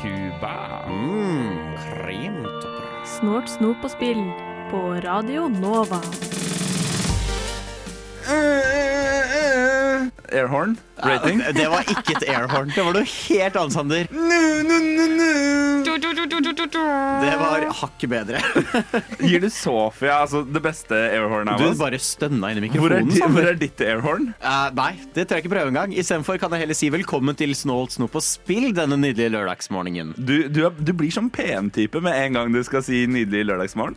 Cuba. Mm. Snort, snop og spill på Radio Nova. Airhorn rating. Ja, det var ikke et airhorn. Det var noe helt annet, Sander. Det var hakket bedre. Gir du Sofia altså, det beste airhornet av oss? Du bare stønna inn i Hvor er, mikrofonen. hvor er ditt airhorn? Uh, nei, det tør jeg ikke prøve engang. Istedenfor kan jeg heller si velkommen til Snålt snop og spill denne nydelige lørdagsmorgenen. Du, du, du blir sånn PM-type med en gang du skal si nydelig lørdagsmorgen.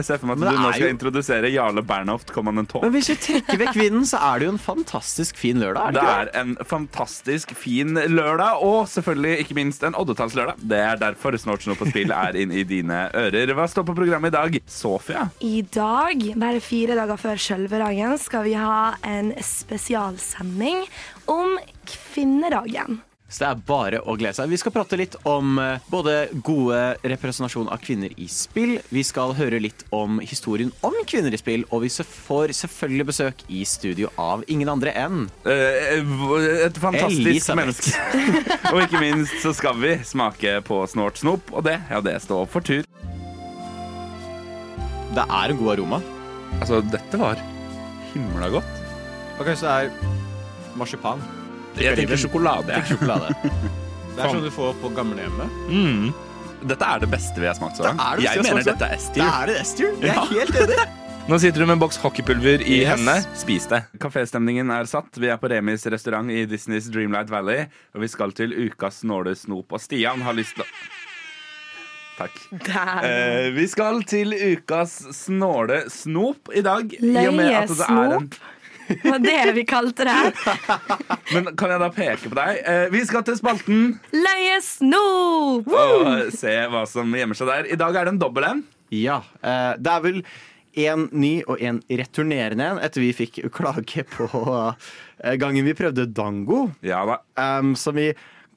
Jeg ser for meg at Men du nå skal jo- introdusere Jarle Bernhoft, Commandant Talk. Men hvis vi trekker vekk vinden, så er det jo en fantastisk fin lørdag. er det Det ikke er en fantastisk fin lørdag, og selvfølgelig ikke minst en oddetallslørdag. Det er derfor Snort på Spill er inn i dine ører. Hva står på programmet i dag? Sofia? I dag, bare fire dager før selve dagen, skal vi ha en spesialsending om kvinnedagen. Så det er bare å glede seg. Vi skal prate litt om eh, både gode representasjon av kvinner i spill, vi skal høre litt om historien om kvinner i spill, og vi får selvfølgelig besøk i studio av ingen andre enn Eh, Et fantastisk Elisabeth. menneske. og ikke minst så skal vi smake på Snort Snop, og det, ja, det står for tur. Det er en god aroma. Altså, dette var himla godt. Ok, så det er marsipan. Jeg tenker sjokolade. jeg. Sjokolade. Det er sånn du får på gamlehjemmet. Mm. Dette er det beste vi har smakt så langt. Det er det beste Jeg vi har mener smakt så dette er Det S-tier. er det S-tier. Jeg Ja. er helt enig. Nå sitter du med en boks hockeypulver i Yes. hendene. Spis det. Kaféstemningen er satt. Vi er på Remis restaurant i Disneys Dreamlight Valley. Og vi skal til ukas Nåle Snop. Og Stian har lyst til å Takk. Eh, vi skal til ukas Snåle Snop i dag. i og med at det er en- Løyesnop. Det var det vi kalte det. Men kan jeg da peke på deg? Eh, vi skal til spalten Løyesnop! og se hva som gjemmer seg der. I dag er det en dobbel en. Ja, eh, det er vel en ny og en returnerende en etter vi fikk klage på eh, gangen vi prøvde dango. Ja da. em, som vi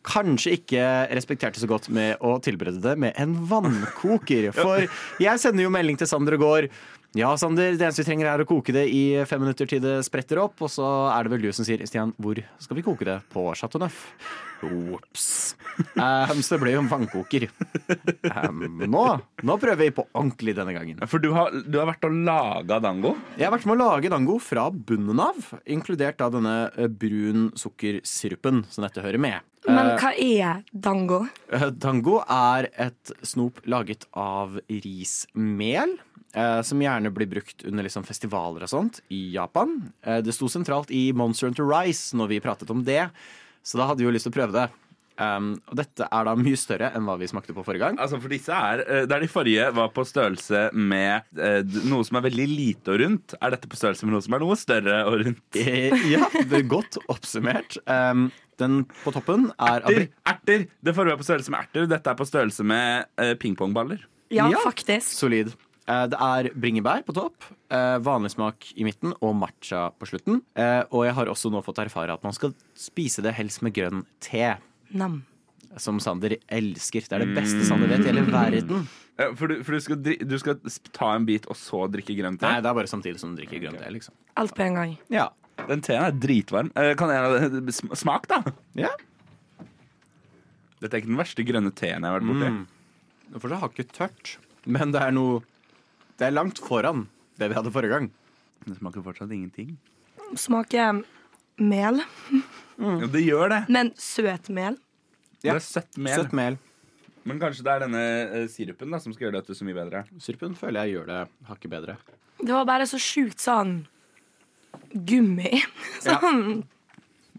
kanskje ikke respekterte så godt med å tilberede det med en vannkoker. For jeg sender jo melding til Sander og går ja, Sander, det eneste vi trenger er å koke det i fem minutter til det spretter opp. Og så er det vel du som sier Stian, hvor skal vi koke det? På Chateau Neuf. Ops. Um, så det ble jo en vannkoker. Um, nå, nå prøver vi på ordentlig denne gangen. For du har, du har vært og laga dango. Jeg har vært med å lage dango fra bunnen av, inkludert da denne eh, brun sukkersirupen som dette hører med. Men hva er dango? Uh, Dango er et snop laget av rismel. Eh, Som gjerne blir brukt under liksom festivaler og sånt i Japan. Uh, Det sto sentralt i Monster Hunter Rise når vi pratet om det, så da hadde vi jo lyst til å prøve det. Um, og dette er da mye større enn hva vi smakte på forrige gang. Altså for disse er, eh, Der de forrige var på størrelse med eh, noe som er veldig lite og rundt, er dette på størrelse med noe som er noe større og rundt. Ja, det er godt oppsummert. Um, Den på toppen er Erter! erter Det forrige er på størrelse med erter. Dette er på størrelse med eh, pingpongballer. Ja, Ja. faktisk. Solid. Eh, Det er bringebær på topp, eh, vanlig smak i midten og matcha på slutten. Eh, Og jeg har også nå fått erfare at man skal spise det helst med grønn te. Nam. Som Sander elsker. Det er det beste Sander vet i hele verden. For, du, for du, skal, du skal ta en bit og så drikke grønn te? Nei, det er bare samtidig som du drikker grønn te, liksom. Alt på en gang. Ja. Den teen er dritvarm. Eh, Kan jeg Smak, da! ja. Dette er ikke den verste grønne teen jeg har vært borti. Mm. Det er fortsatt hakket tørt, men det er noe Det er langt foran det vi hadde forrige gang. Det smaker fortsatt ingenting. Smaker mel, Jo, det gjør det. men søt mel. Ja. Det er søtt mel. Søt mel. Men kanskje det er denne eh, sirupen da, som skal gjøre dette så mye bedre. Sirupen føler jeg gjør det hakket bedre. Det var bare så sjukt sånn gummi. Sånn.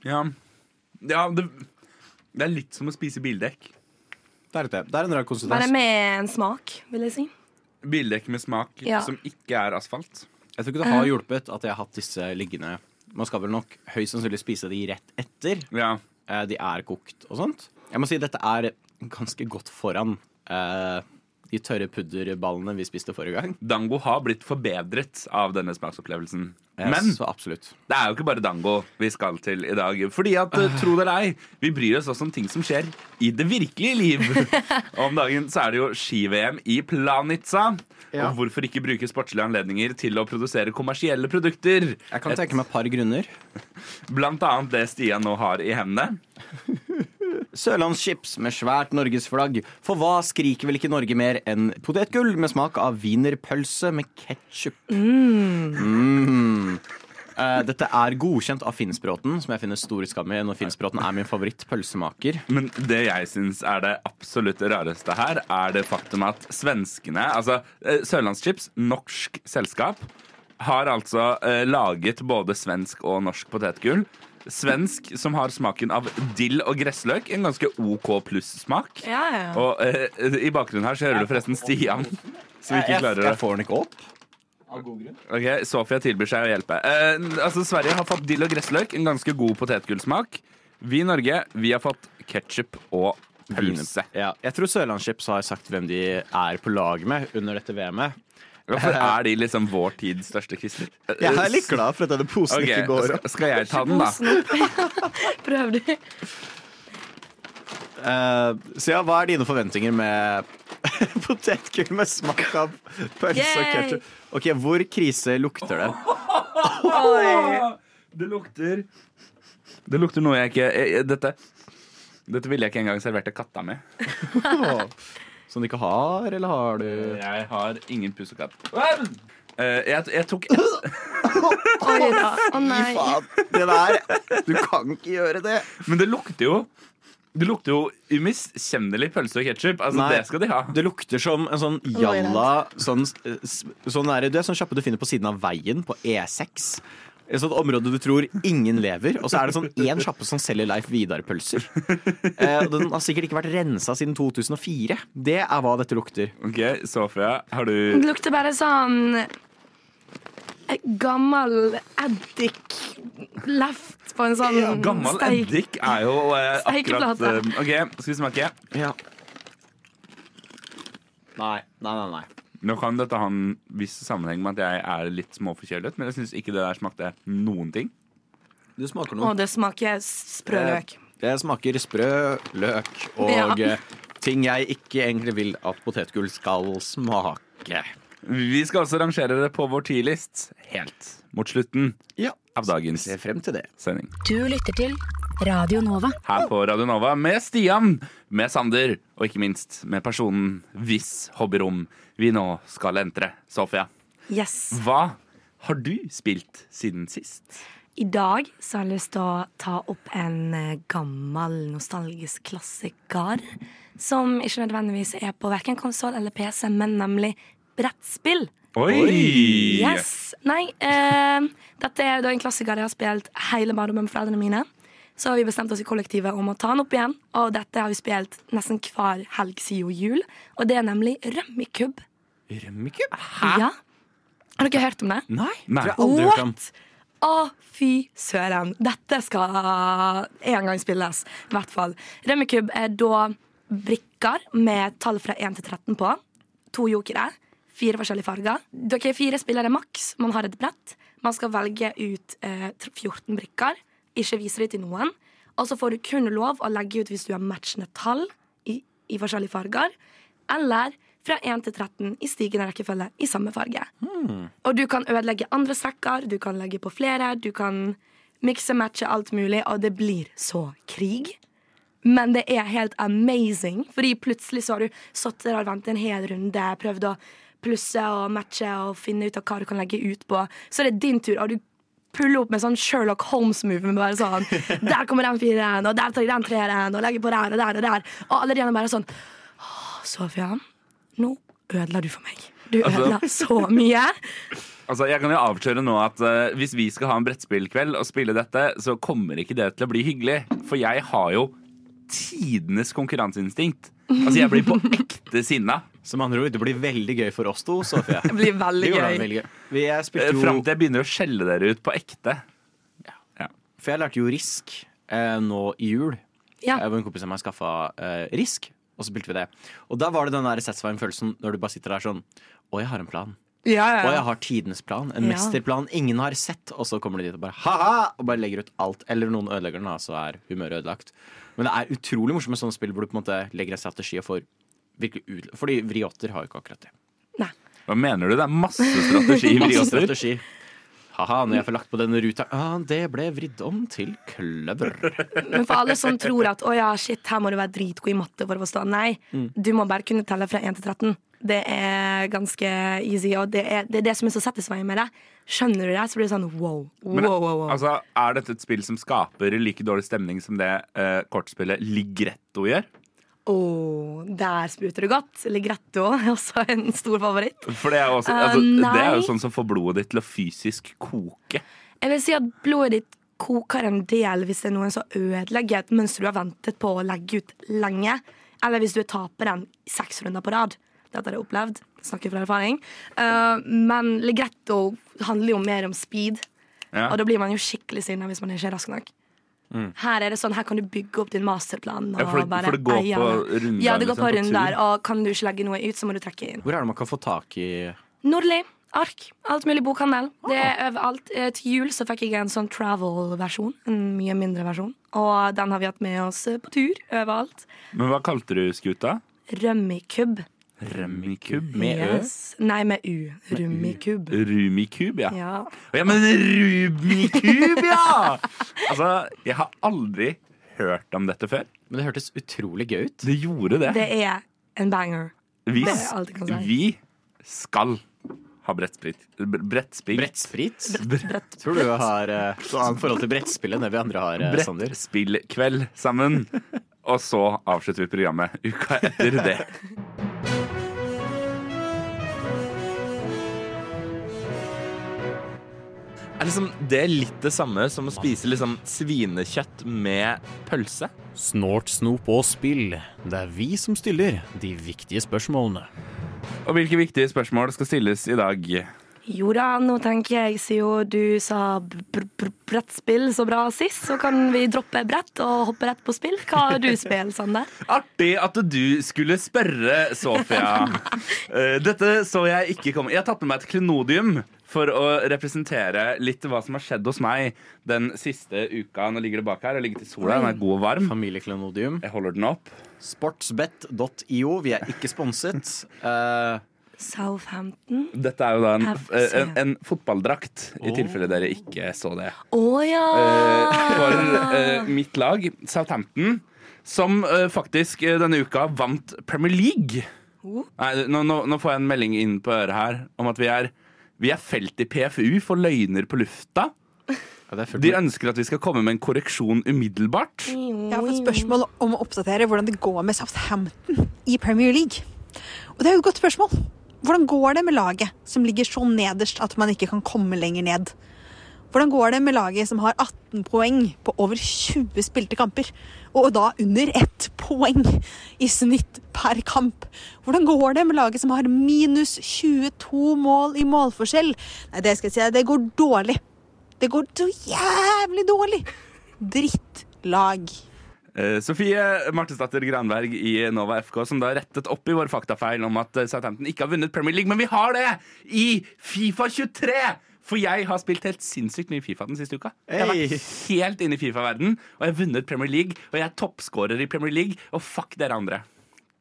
Ja, ja det, det er litt som å spise bildekk. Det er, det. det er en rar Bare med en smak, vil jeg si. Bildekk med smak Ja. som ikke er asfalt. Jeg tror ikke det har hjulpet at jeg har hatt disse liggende Man skal vel nok høyst sannsynlig spise de rett etter Ja. eh, de er kokt og sånt. Jeg må si dette er ganske godt foran eh, de tørre pudderballene vi spiste forrige gang. Dango har blitt forbedret av denne smaksopplevelsen. Yes, Men så det er jo ikke bare dango vi skal til i dag. Fordi at, eh, tro det eller ei, vi bryr oss også om ting som skjer i det virkelige liv. Om dagen så er det jo ski-VM i Planica. Ja. Og hvorfor ikke bruke sportslige anledninger til å produsere kommersielle produkter? Jeg kan Et- tenke meg et par grunner. Blant annet det Stian nå har i hendene. Sørlandschips med svært norgesflagg. For hva skriker vel ikke Norge mer enn potetgull med smak av wienerpølse med ketsjup? Mm. Eh, dette er godkjent av Finnsbråten, som jeg finner stor skam i når Finnsbråten er min favoritt-pølsemaker. Men det jeg syns er det absolutt rareste her, er det faktum at svenskene Altså eh, Sørlandschips, norsk selskap, har altså eh, laget både svensk og norsk potetgull. Svensk som har smaken av dill og gressløk. En ganske OK pluss-smak. Ja, ja. Og eh, i bakgrunnen her så hører du forresten Stian, som ikke klarer det. jeg får den ikke opp. Av god grunn. Ok, Sofia tilbyr seg å hjelpe. Eh, altså Sverige har fått dill og gressløk, en ganske god potetgullsmak. Vi i Norge vi har fått ketsjup og pølse. Ja, jeg tror Sørlandschips har sagt hvem de er på lag med under dette VM-et. Hvorfor er de liksom vår tids største kristner? Jeg er litt glad for at denne posen okay, ikke går opp. skal- jeg ta den, da? Prøv du. Uh, så ja, hva er dine forventninger med potetgull med smak av pølse og ketsjup? Ok, hvor krise lukter det? Det lukter Det lukter noe jeg ikke jeg- Dette Dette ville jeg ikke engang servert til katta mi. Som du ikke har, eller har du Jeg har ingen pusekatt. Eh, jeg, jeg tok Oi da. Å nei. Det der Du kan ikke gjøre det. Men det lukter jo Det lukter jo umiskjennelig pølse og ketsjup. Altså, Nei. det skal de ha. Det lukter som en sånn jalla Sånn, sånn der, det, det er sånn kjappe du finner på siden av veien på E6. Et sånt område du tror ingen lever, og så er det sånn én sjappe som selger Leif Vidar-pølser. Eh, og den har sikkert ikke vært rensa siden 2004. Det er hva dette lukter. Ok, Sofia, har du Det lukter bare sånn eh, Gammel eddik left på en sånn ja, Gammel steik. eddik er jo eh, akkurat eh, OK, skal vi smake? Ja. Nei, nei, nei. nei. Nå kan dette ha en viss sammenheng med at jeg er litt småforkjølet, men jeg syns ikke det der smakte noen ting. Det smaker Og Å, det smaker sprø løk. Det smaker sprø løk og Ja. eh, ting jeg ikke egentlig vil at potetgull skal smake. Vi skal også rangere det på vår tidlist helt mot slutten Ja. av dagens Se frem til det. sending. Du lytter til Radio Nova. Her på Radio Nova med Stian, med Sander og ikke minst med personen hvis hobbyrom vi nå skal entre. Sofia, Yes. hva har du spilt siden sist? I dag så har jeg lyst til å ta opp en eh, gammel, nostalgisk klassiker. Som ikke nødvendigvis er på verken konsoll eller PC, men nemlig brettspill. Oi! Yes. Nei, eh, dette er da en klassiker jeg har spilt hele barndommen med foreldrene mine. Så har vi bestemt oss i kollektivet om å ta den opp igjen, og dette har vi spilt nesten hver helg siden jul. Og det er nemlig Rømmikub. Hæ? Ja. Har dere hørt om det? Nei, Nei. har jeg aldri hørt om. What? Å, fy søren. Dette skal en gang spilles, i hvert fall. Rømmekubb er da brikker med tall fra 1 til 13 på. To jokere. Fire forskjellige farger. Dere er fire spillere maks. Man har et brett. Man skal velge ut eh, 14 brikker. Ikke vise det til noen. Og så får du kun lov å legge ut hvis du har matchende tall i, i forskjellige farger. Eller fra 1 til 13 i stigende rekkefølge i samme farge. Og du kan ødelegge andre sekker, du kan legge på flere, du kan mikse, matche alt mulig, og det blir så krig. Men det er helt amazing, fordi plutselig så har du sittet der og ventet en hel runde, prøvd å plusse og matche og finne ut av hva du kan legge ut på. Så er det din tur, og du puller opp med sånn Sherlock Holmes-move med bare sånn Der kommer den fireren, og der tar jeg den treeren, og legger på der og der og der. Og alle de bare sånn «Åh, Sofia, nå ødela du for meg. Du Altså- så mye. Altså, jeg kan jo avsløre nå at uh, Hvis vi skal ha en brettspillkveld og spille dette, så kommer ikke det til å bli hyggelig. For jeg har jo tidenes konkurranseinstinkt. Altså, jeg blir på ekte sinna. Som andre ord, det blir veldig gøy for oss to, Sofie. Det blir veldig Det gøy. gøy. Vi Eh, jo Fram til jeg begynner å skjelle dere ut på ekte. For jeg lærte jo risk eh, nå i jul. Ja. Jeg var en kompis av meg skaffa eh, risk, og så spilte vi det. Og da var det den der satisfying følelsen når du bare sitter der sånn Å, jeg har en plan. Ja, Og jeg har tidenes plan. En Ja. mesterplan ingen har sett. Og så kommer de dit og bare ha-ha! Og bare legger ut alt. Eller noen ødelegger den, så er humøret ødelagt. Men det er utrolig morsomt med sånne spill hvor du på en måte legger en strategi og får virkelig ut Fordi vriotter har jo ikke akkurat det. Nei. Hva mener du? Det er masse strategi i vriotter. Ha-ha, når jeg får lagt på denne ruta ah, Det ble vridd om til kløver. Men for alle som tror at å ja, shit, her må du være dritgod i matte for å forstå. Nei, du må bare kunne telle fra 1 til 13. Det er ganske easy, og det er det, er det som er så satisfying med det. Skjønner du det, så blir det sånn wow. wow, Men wow, wow. altså, er dette et spill som skaper like dårlig stemning som det eh, kortspillet Ligretto gjør? Åh, der spruter det godt. Ligretto er også en stor favoritt. For det er, også, Eh, altså, det er jo sånn som får blodet ditt til å fysisk koke. Jeg vil si at blodet ditt koker en del hvis det er noen som ødelegger et mønster du har ventet på å legge ut lenge. Eller hvis du er taperen seks runder på rad. Dette har jeg opplevd. Snakker fra erfaring. Uh, men Ligretto handler jo mer om speed. Ja. Og da blir man jo skikkelig sinna hvis man ikke er rask nok. Her er det sånn, her kan du bygge opp din masterplan. Mm. Ja, for det- bare for det går på runder, Ja, det går liksom, på runder. Og kan du ikke legge noe ut, så må du trekke inn. Hvor er det man kan få tak i Nordli. Ark. Alt mulig bokhandel. Det er overalt. Eh, Til jul så fikk jeg en sånn travel-versjon. En mye mindre versjon. Og den har vi hatt med oss eh, på tur overalt. Men hva kalte du skuta? Rømmikub. Remmikub? Med ø? Yes. Nei, med U. Rummikub. Rummikub, ja. Ja. Ja, men rummikub, ja! Altså, jeg har aldri hørt om dette før. Men det hørtes utrolig gøy ut. Det gjorde det. Det er en banger. Vi, det er alt jeg kan si. vi skal ha brettsprit. Brettsprit? Brettsprit? Brett. Tror du har uh, annet forhold til brettspill enn det vi andre har, uh, Sander? Brettspillkveld sammen. Og så avslutter vi programmet uka etter det. Er liksom det litt det samme som å spise liksom svinekjøtt med pølse? Snort, snop og spill. Det er vi som stiller de viktige spørsmålene. Og hvilke viktige spørsmål skal stilles i dag? Jo da, nå tenker jeg, siden du sa br br brettspill så bra sist, så kan vi droppe brett og hoppe rett på spill. Hva har du spilt, Sander? Artig at du skulle spørre, Sofia. Eh, Dette så jeg ikke komme. Jeg har tatt med meg et klenodium for å representere litt hva som har skjedd hos meg den siste uka. Nå ligger det bak her. Jeg ligger til sola. Den er god og varm. Familieklenodium. Jeg holder den opp. Sportsbet.io. Vi er ikke sponset. Uh, Southampton. Dette er jo da en, FC. en, en fotballdrakt, i tilfelle dere ikke så det. Å ja! Eh, For uh, mitt lag, Southampton, som uh, faktisk uh, denne uka vant Premier League. Oh. Nei, nå, nå, nå får jeg en melding inn på øret her om at vi er, vi er felt i PFU for løgner på lufta. De ønsker at vi skal komme med en korreksjon umiddelbart. Jeg har fått spørsmål om å oppdatere hvordan det går med Southampton i Premier League. Og det er jo et godt spørsmål. Hvordan går det med laget som ligger så nederst at man ikke kan komme lenger ned? Hvordan går det med laget som har 18 poeng på over 20 spilte kamper? Og da under ett poeng i snitt per kamp. Hvordan går det med laget som har minus 22 mål i målforskjell? Nei, det skal jeg si det går dårlig. Det går så jævlig dårlig. Drittlag. Eh, Sofie Martesdatter Granberg i Nova FK, som da rettet opp i vår faktafeil om at Southampton ikke har vunnet Premier League, men vi har det i Fifa 23! For jeg har spilt helt sinnssykt mye Fifa den siste uka. Jeg har vært helt inne i Fifa-verden, og jeg har vunnet Premier League. Og jeg er toppskårer i Premier League, og fuck dere andre.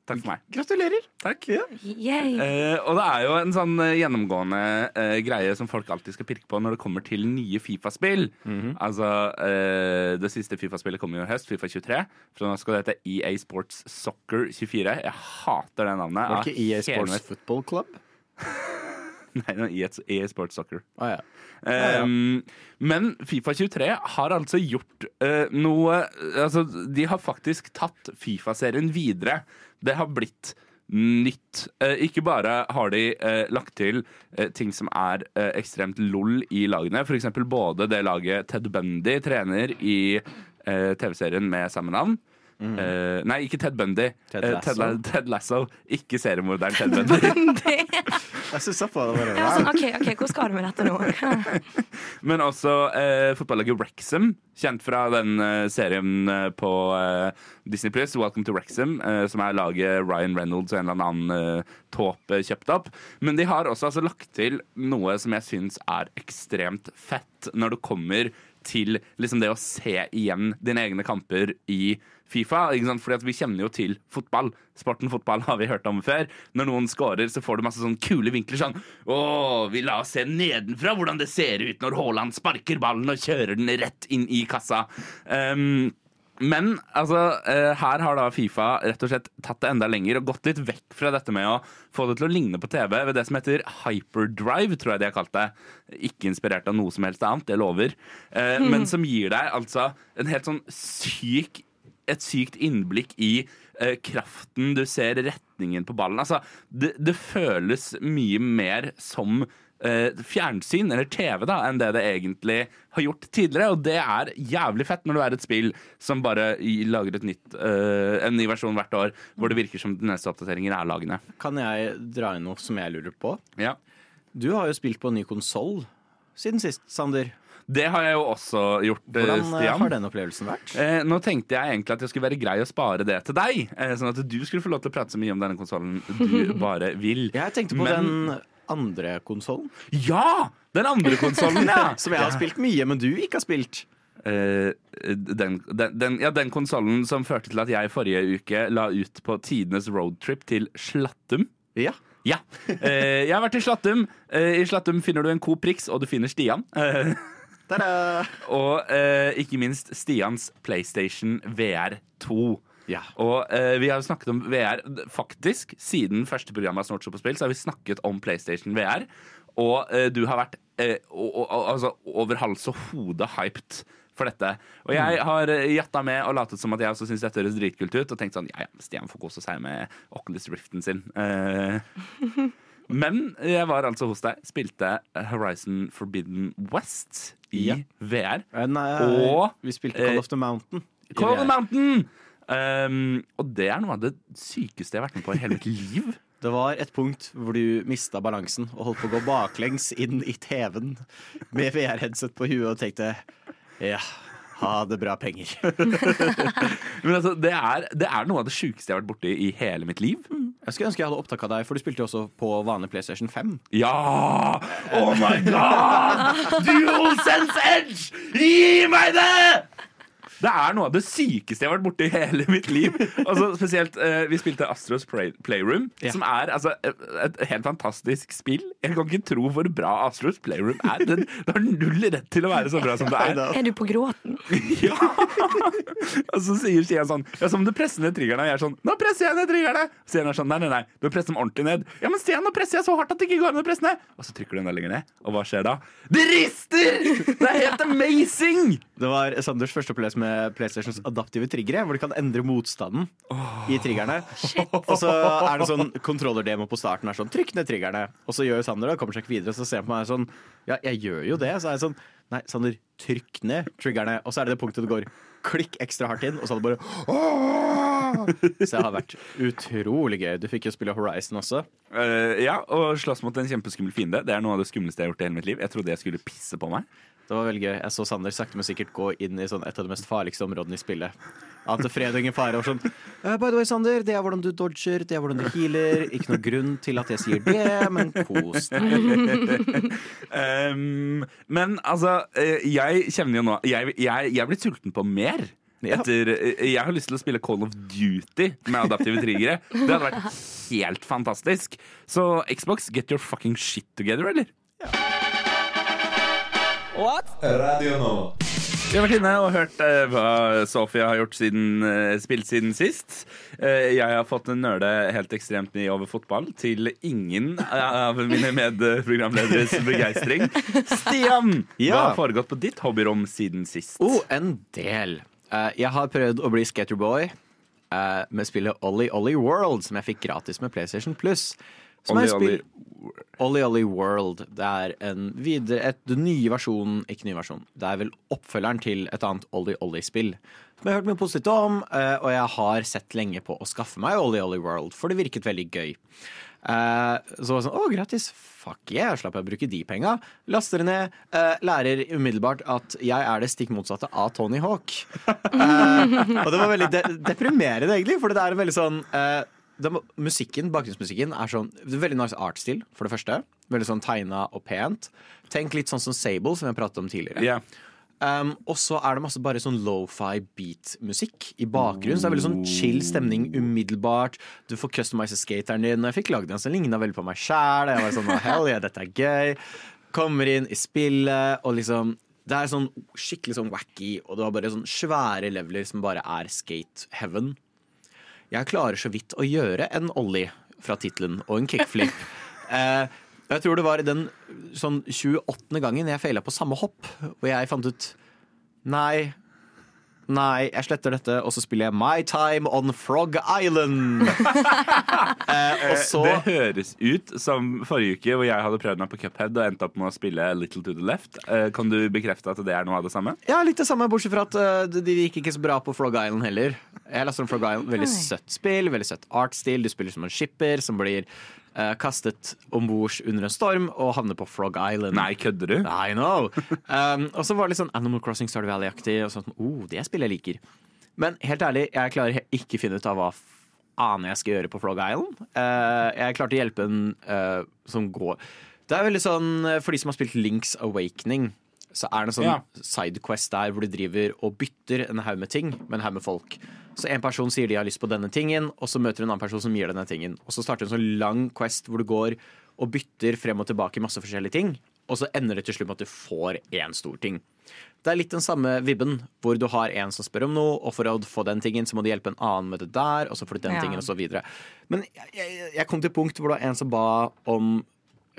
Takk for meg. Gratulerer. Takk. Yay. Uh, og det er jo en sånn eh, gjennomgående uh, greie som folk alltid skal pirke på når det kommer til nye Fifa-spill. Altså, uh, Det siste Fifa-spillet kommer jo i høst, Fifa 23. For nå skal det hete EA Sports Soccer 24. Jeg hater det navnet. Var det ikke EA Sports Football Club? Nei, no, EA, Sports Soccer. Ah, ja. Um, men Fifa 23 har altså gjort uh, noe Altså, de har faktisk tatt Fifa-serien videre. Det har blitt nytt. Eh, ikke bare har de eh, lagt til eh, ting som er eh, ekstremt lol i lagene. Eksempel både det laget Ted Bundy trener i eh, TV-serien med samme navn. Eh, nei, ikke Ted Bundy. Ted Eh, Lasso. Ted, La- Ted Lasso. Ikke seriemorderen Ted Bundy. Jeg stussa på det. Ja, sånn, OK, ok, hvor skal du med dette nå? Men også eh, fotballaget Wrexham, kjent fra den eh, serien eh, på eh, Disney Plus, Welcome to Wrexham, eh, som er laget Ryan Reynolds og en eller annen eh, tåpe kjøpt opp. Men de har også altså, lagt til noe som jeg syns er ekstremt fett når det kommer til liksom det å se igjen dine egne kamper i Fifa. Ikke sant? Fordi at Vi kjenner jo til fotball. Sporten fotball har vi hørt om før. Når noen scorer, så får du masse sånn kule vinkler. Sånn Å, vi la oss se nedenfra hvordan det ser ut når Haaland sparker ballen og kjører den rett inn i kassa. Um, men altså, eh, her har da Fifa rett og slett tatt det enda lenger og gått litt vekk fra dette med å få det til å ligne på TV ved det som heter hyperdrive, tror jeg de har kalt det. Ikke inspirert av noe som helst annet, det lover. Eh, Men som gir deg altså en helt sånn syk et sykt innblikk i eh, kraften du ser, retningen på ballen. Altså, det, det føles mye mer som eh, fjernsyn, eller TV, da, enn det det egentlig har gjort tidligere. Og det er jævlig fett når du er et spill som bare lager et nytt, eh, en ny versjon hvert år, hvor det virker som den neste oppdateringer er lagene. Kan jeg dra inn noe som jeg lurer på? Ja. Du har jo spilt på en ny konsoll siden sist, Sander. Det har jeg jo også gjort, eh, Hvordan eh, Stian. har den opplevelsen vært? Eh, nå tenkte jeg egentlig at det skulle være grei å spare det til deg, eh, sånn at du skulle få lov til å prate så mye om denne konsollen du bare vil. Jeg tenkte på Men- den andre konsollen, Ja! Den andre konsollen, ja! som jeg har spilt mye, men du ikke har spilt. Uh, den, den, den, ja, den konsollen som førte til at jeg forrige uke la ut på tidenes roadtrip til Slattum. Ja. Ja. Uh, jeg har vært i Slattum. Uh, I Slattum finner du en Coop Prix, og du finner Stian. Og eh, ikke minst Stians PlayStation VR 2. Ja. Og eh, vi har jo snakket om VR Faktisk, siden første program av Snortshop på spill, så har vi snakket om PlayStation VR. Og eh, du har vært eh, altså, over hals og hode hyped for dette. Og jeg har eh, jatta med og latet som at jeg også syns dette høres dritkult ut. Og tenkt sånn, ja ja, Stian får kose seg med Oculus Riften sin. Eh, men jeg var altså hos deg, spilte Horizon Forbidden West i Ja. VR. Eh, Nei, Og, vi spilte Call eh, of the Mountain. Call of the Mountain! Um, og det er noe av det sykeste jeg har vært med på i hele mitt liv. Det var et punkt hvor du mista balansen og holdt på å gå baklengs inn i TV-en med VR-headset på huet og tenkte ja, ha det bra penger. Men altså, det er, det er noe av det sjukeste jeg har vært borti i hele mitt liv. Jeg skulle ønske jeg hadde opptak av deg, for du spilte jo også på vanlig PlayStation 5. Ja! Oh my god! DualSense Edge! Gi meg det! Det er noe av det sykeste jeg har vært borti i hele mitt liv. Altså, spesielt, eh, Vi spilte Astros Play Playroom, Ja. som er altså, et, et helt fantastisk spill. Jeg kan ikke tro hvor bra Astros Playroom er. Det, det har null rett til å være så bra som det er. Er du på gråten? Ja! Og så sier Stian sånn Ja, som du presser ned triggerne. Og jeg er sånn Nå presser jeg ned triggerne! Stian er sånn Nei, nei, nei. Du må presse dem ordentlig ned. Ja, men Stian, nå presser jeg så hardt at det ikke går an å presse ned. Og så trykker du enda lenger ned. Og hva skjer da? Det rister! Det er helt amazing! Det var Sanders første opplevelse med PlayStations adaptive triggere, hvor de kan endre motstanden i triggerne. Og så er det sånn kontrollerdemo på starten er sånn Trykk ned triggerne. Og så gjør Sander det, kommer seg ikke videre, så ser han på meg sånn Ja, jeg gjør jo det. Så er jeg sånn Nei, Sander, trykk ned triggerne. Og så er det det punktet det går klikk ekstra hardt inn, og så hadde det bare Åh! Så det har vært utrolig gøy. Du fikk jo spille Horizon også. Eh, ja, og slåss mot en kjempeskummel fiende. Det er noe av det skumleste jeg har gjort i hele mitt liv. Jeg trodde jeg skulle pisse på meg. Det var veldig gøy. Jeg så Sander sakte, men sikkert gå inn i sånn et av de mest farligste områdene i spillet. Ante fred og ingen fare. Og sånn «Eh, By the way, Sander, det er hvordan du dodger, det er hvordan du healer. Ikke noe grunn til at jeg sier det, men kos deg. Um, men altså, eh, jeg kjenner jo nå Jeg, jeg, jeg er blitt sulten på mer. Ja. Etter, eh, jeg har lyst til å spille Call of Duty med adaptive triggere. Det hadde vært helt fantastisk. Så Xbox, get your fucking shit together, eller? Radio Nova. Vi har vært inne og hørt eh, hva Sofia har gjort siden, eh, spilt siden sist. Eh, jeg har fått en nøle helt ekstremt mye over fotball, til ingen av mine medprogramlederes begeistring. Stian, hva Ja. har foregått på ditt hobbyrom siden sist? Oh, en del. Eh, jeg har prøvd å bli skaterboy uh, med spillet Ollie Ollie World, som jeg fikk gratis med PlayStation Plus. Som er spill Ollie. Ollie World. Det er en videre, et den nye versjonen Ikke ny versjon. Det er vel oppfølgeren til et annet Ollie Ollie-spill. Som jeg har hørt mye positivt om, eh, og jeg har sett lenge på å skaffe meg Ollie Ollie World, for det virket veldig gøy. Eh, Så var det sånn, å gratis, fuck yeah, slapp jeg å bruke de penga. Laster det ned, eh, lærer umiddelbart at jeg er det stikk motsatte av Tony Hawk. Og det var veldig de deprimerende, egentlig, for det er veldig sånn må- musikken, Bakgrunnsmusikken er sånn Veldig nice artstil, for det første. Veldig sånn tegna og pent. Tenk litt sånn som Sable, som jeg pratet om tidligere. Yeah. Um, og så er det masse bare sånn lofi beat-musikk i bakgrunnen. Så det er veldig sånn chill stemning umiddelbart. Du får customize skateren din. Når jeg fikk lagd den, så ligna veldig på meg sjæl. Jeg var sånn, oh, hell yeah, dette er gøy. Kommer inn i spillet, og liksom Det er sånn skikkelig sånn wacky, og det var bare sånn svære leveler som bare er skate heaven. Jeg klarer så vidt å gjøre en ollie fra tittelen og en kickflip. eh, jeg tror det var den sånn 28. gangen jeg feila på samme hopp, hvor jeg fant ut Nei, nei, jeg sletter dette, og så spiller jeg My Time on Frog Island. eh, og så Det høres ut som forrige uke hvor jeg hadde prøvd meg på Cuphead og endte opp med å spille Little to the Left. Eh, Kan du bekrefte at det er noe av det samme? Ja, litt det samme, bortsett fra at eh, de de gikk ikke så bra på Frog Island heller. Jeg lastet om Frog Island. Veldig søtt spill, veldig søtt artstil. Du spiller som en skipper som blir uh, kastet om bord under en storm og havner på Frog Island. Nei, kødder du? I know. Um, og så var det litt sånn Animal Crossing Stardew Valley-aktig. Og sånn, oh, det er spill jeg liker. Men helt ærlig, jeg klarer ikke finne ut av hva aner jeg skal gjøre på Frog Island. Uh, jeg klarte å hjelpe en uh, som går Det er veldig sånn For de som har spilt Links Awakening, så er det en sånn Ja. sidequest der hvor du driver og bytter en haug med ting med en haug med folk. Så en person sier de har lyst på denne tingen, og så møter du en annen person som gir denne tingen. Og så starter en sånn lang quest hvor du går og bytter frem og tilbake masse forskjellige ting. Og så ender det til slutt med at du får én stor ting. Det er litt den samme vibben, hvor du har en som spør om noe, og for å få den tingen, så må du hjelpe en annen med det der, og så får du den Ja. tingen, og så videre. Men jeg, jeg, jeg kom til et punkt hvor det var en som ba om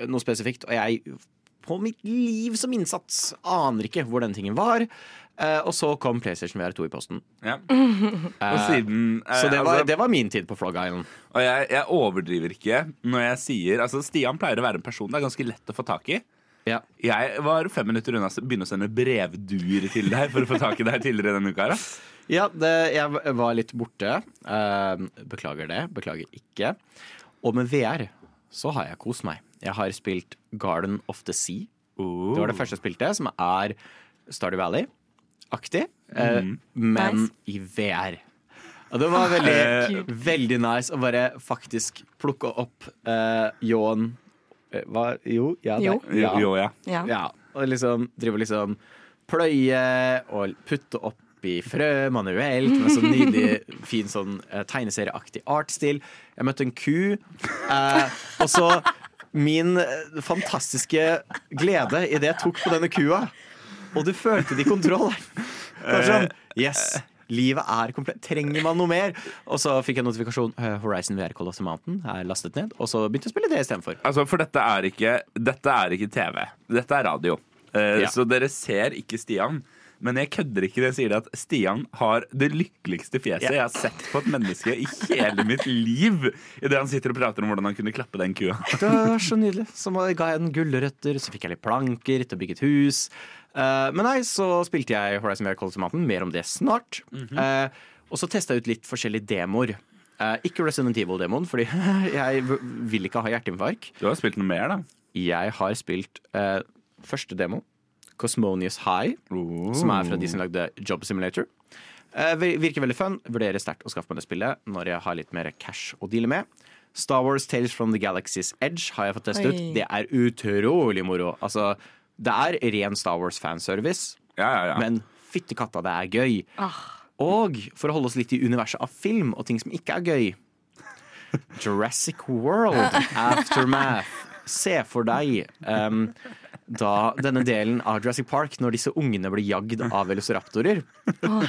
noe spesifikt, og jeg på mitt liv som innsats aner ikke hvor den tingen var. Eh, og så kom PlayStation VR2 i posten. Ja. Og siden eh, Så det var, altså, det var min tid på Frog Island. Og jeg, jeg overdriver ikke når jeg sier Altså, Stian pleier å være en person det er ganske lett å få tak i. Ja. Jeg var fem minutter unna å begynne å sende brevduer til deg for å få tak i deg tidligere denne uka. Da. Ja, det, jeg var litt borte. Eh, beklager det. Beklager ikke. Og med VR så har jeg kost meg. Jeg har spilt Garden of the Sea. Oh. Det var det første jeg spilte, som er Stardew Valley-aktig, eh, men Nice. i VR. Og det var veldig, veldig nice å bare faktisk plukke opp uh, ljåen eh, Hva? Jo, ja, Jo. ja. Jo, ja. Ja. Ja, og liksom drive og liksom pløye og putte oppi frø manuelt med sånn nydelig, fin sånn eh, tegneserieaktig artstil. Jeg møtte en ku. Eh, og så min eh, fantastiske glede i det jeg tok på denne kua, og du følte det i kontroll. Sånn, yes, livet er komplett. Trenger man noe mer? Og så fikk jeg notifikasjon eh, Horizon VR Call of the Mountain er lastet ned. Og så begynte jeg å spille det istedenfor. Altså, for dette er ikke, dette er ikke TV. Dette er radio. Uh, Ja. Så dere ser ikke Stian. Men jeg kødder ikke når jeg sier at Stian har det lykkeligste fjeset jeg har sett på et menneske i hele mitt liv. Idet han sitter og prater om hvordan han kunne klappe den kua. Det var så nydelig. Så ga jeg den gulrøtter, så fikk jeg litt planker til å bygge et hus. Eh, men nei, så spilte jeg Horizon Bear Mountain. Mer om det snart. Eh, og så testa jeg ut litt forskjellige demoer. Eh, ikke Resident Evil-demoen, fordi jeg vil ikke ha hjerteinfarkt. Du har spilt noe mer, da. Jeg har spilt første demo, Cosmonius High, som er fra de som lagde Job Simulator. Eh, virker veldig fun. Vurderer sterkt å skaffe meg det spillet når jeg har litt mer cash å deale med. Star Wars Tales from the Galaxy's Edge har jeg fått testet ut. Det er utrolig moro. Altså, det er ren Star Wars fanservice, Ja, ja, ja. men fytti katta, det er gøy. Og for å holde oss litt i universet av film og ting som ikke er gøy Jurassic World Aftermath. Se for deg um, da denne delen av Jurassic Park når disse ungene blir jagd av velociraptorer.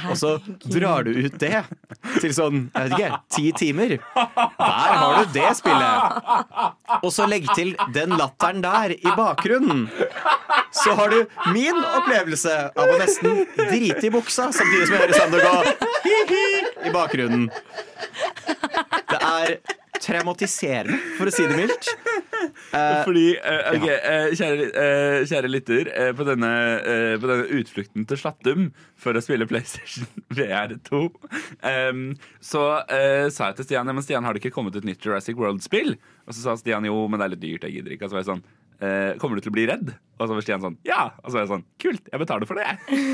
Og så drar du ut det til sånn, jeg vet ikke, ti timer. Der har du det spillet. Og så legg til den latteren der i bakgrunnen. Så har du min opplevelse av å nesten drite i buksa samtidig som jeg hører Sander gå hi-hi i bakgrunnen. Det er traumatiserende, for å si det mildt. Uh, Fordi, uh, ok, uh, kjære, kjære lytter, på, denne, på denne utflukten til Slattum for å spille PlayStation VR2, um, så eh, sa jeg til Stian ja, men Stian, har det ikke kommet et nytt Jurassic World-spill? Og så sa Stian jo, men det er litt dyrt, jeg gidder ikke. Og så var jeg sånn, kommer du til å bli redd? Og så var Stian sånn, ja. Og så var jeg sånn, kult, jeg betaler for det.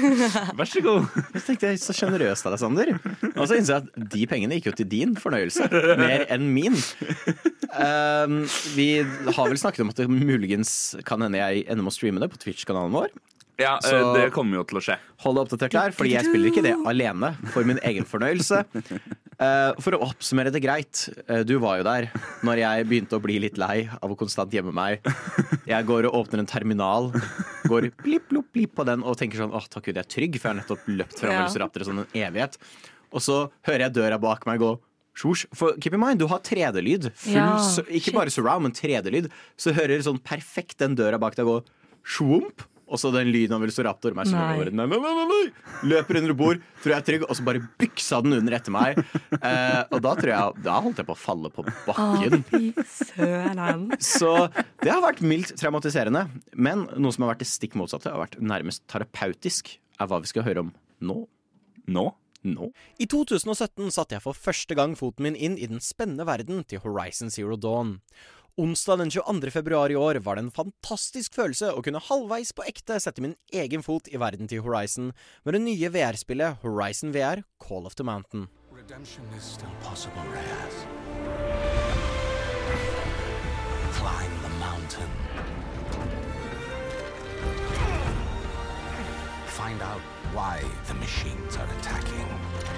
Vær så god. Så tenkte jeg, så sjenerøst av deg, Sander. Og så innså jeg at de pengene gikk jo til din fornøyelse, mer enn min. Um, vi har vel snakket om at det muligens kan hende jeg ender med å streame det på Twitch-kanalen vår. Ja, eh, Så- det kommer jo til å skje. Hold deg oppdatert der, fordi jeg spiller ikke det alene for min egen fornøyelse. Eh, for å oppsummere det greit, eh, du var jo der når jeg begynte å bli litt lei av å konstant gjemme meg. Jeg går og åpner en terminal, går blipp, blopp, blipp på den og tenker sånn åh, takk gud, jeg er trygg, for jeg har nettopp løpt fra i sånn en evighet. Og så hører jeg døra bak meg gå. For keep in mind, du har 3D-lyd. Ja, Ikke bare surround, men 3D-lyd. Så hører sånn perfekt den døra bak deg gå svomp. Og så den lyden av Velociraptor. Meg som Nei. bare, nei, nei, nei, nei, nei. Løper under bord, tror jeg er trygg, og så bare byksa den under etter meg. Eh, og da tror jeg Da holdt jeg på å falle på bakken. Søren. Så det har vært mildt traumatiserende. Men noe som har vært det stikk motsatte, har vært nærmest terapeutisk, er hva vi skal høre om nå. Nå? Nå. I 2017 satte jeg for første gang foten min inn i den spennende verden til Horizon Zero Dawn. Onsdag den 22. februar i år var det en fantastisk følelse å kunne halvveis på ekte sette min egen fot i verden til Horizon med det nye VR-spillet Horizon VR Call of the Mountain. Possible, the mountain. Find out why the machines are attacking.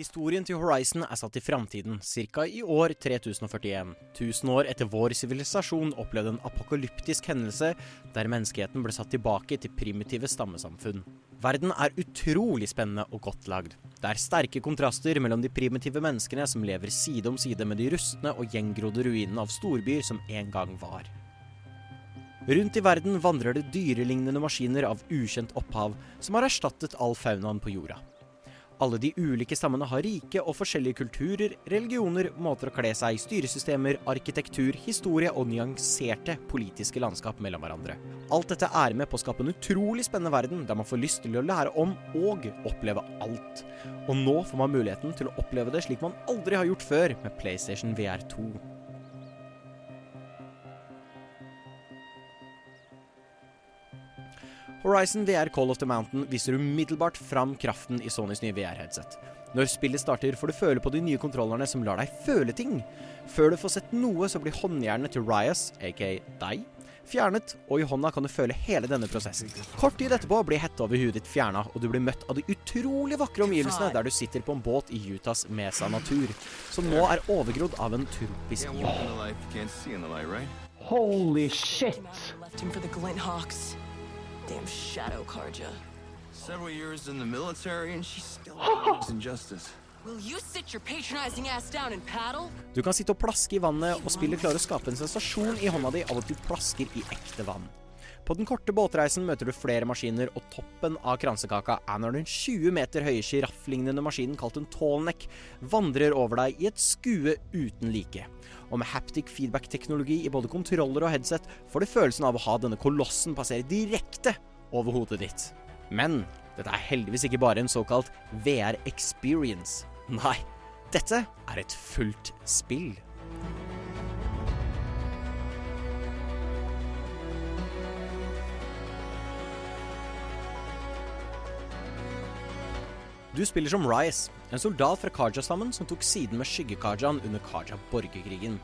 Historien til Horizon er satt i framtiden, ca. i år 3041. Tusen år etter vår sivilisasjon opplevde en apokalyptisk hendelse der menneskeheten ble satt tilbake til primitive stammesamfunn. Verden er utrolig spennende og godt lagd. Det er sterke kontraster mellom de primitive menneskene som lever side om side med de rustne og gjengrodde ruinene av storbyer som en gang var. Rundt i verden vandrer det dyrelignende maskiner av ukjent opphav som har erstattet all faunaen på jorda. Alle de ulike stammene har rike og forskjellige kulturer, religioner, måter å kle seg, styresystemer, arkitektur, historie og nyanserte politiske landskap mellom hverandre. Alt dette er med på å skape en utrolig spennende verden der man får lyst til å lære om og oppleve alt. Og nå får man muligheten til å oppleve det slik man aldri har gjort før med PlayStation VR 2. Horizon VR Call of the Mountain viser umiddelbart fram kraften i Sonys nye VR-headset. Når spillet starter, får du føle på de nye kontrollerne som lar deg føle ting. Før du får sett noe, så blir håndjernene til Ryas, aka deg, fjernet, og i hånda kan du føle hele denne prosessen. Kort tid etterpå blir hetta over huet ditt fjerna, og du blir møtt av de utrolig vakre omgivelsene der du sitter på en båt i Utahs Mesa natur, som nå er overgrodd av en tropisk jord. Holy shit! Left him for the Glint Hawks. Damn shadow Karja. Several years in the military, and she still believes in justice. Will you sit your patronizing ass down and paddle? Du kan sitte og plaske i vannet, og spillet klarer å skape en sensasjon i hånda di av at du plasker i ekte vann. På den korte båtreisen møter du flere maskiner, og toppen av kransekaka er når den 20 meter høye sjirafflignende maskinen kalt en tallneck vandrer over deg i et skue uten like. Og med haptic feedback-teknologi i både kontroller og headset får du følelsen av å ha denne kolossen passere direkte over hodet ditt. Men dette er heldigvis ikke bare en såkalt VR-experience. Nei, dette er et fullt spill. Du spiller som Ryes, en soldat fra Kaja-stammen som tok siden med Skygge-Kajaen under Kaja-borgerkrigen.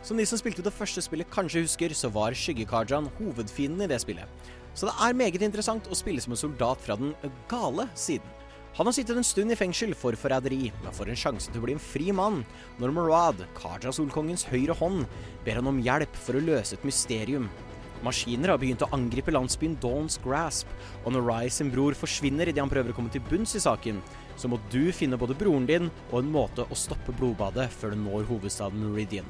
Som de som spilte det første spillet kanskje husker, så var Skygge-Kajaen hovedfienden i det spillet. Så det er meget interessant å spille som en soldat fra den gale siden. Han har sittet en stund i fengsel for forræderi, men får en sjanse til å bli en fri mann når Murad, Kaja-solkongens høyre hånd, ber han om hjelp for å løse et mysterium. Maskiner har begynt å angripe landsbyen Dawn's Grasp, og når Rai sin bror forsvinner idet han prøver å komme til bunns i saken, så må du finne både broren din og en måte å stoppe blodbadet før du når hovedstaden Meridian.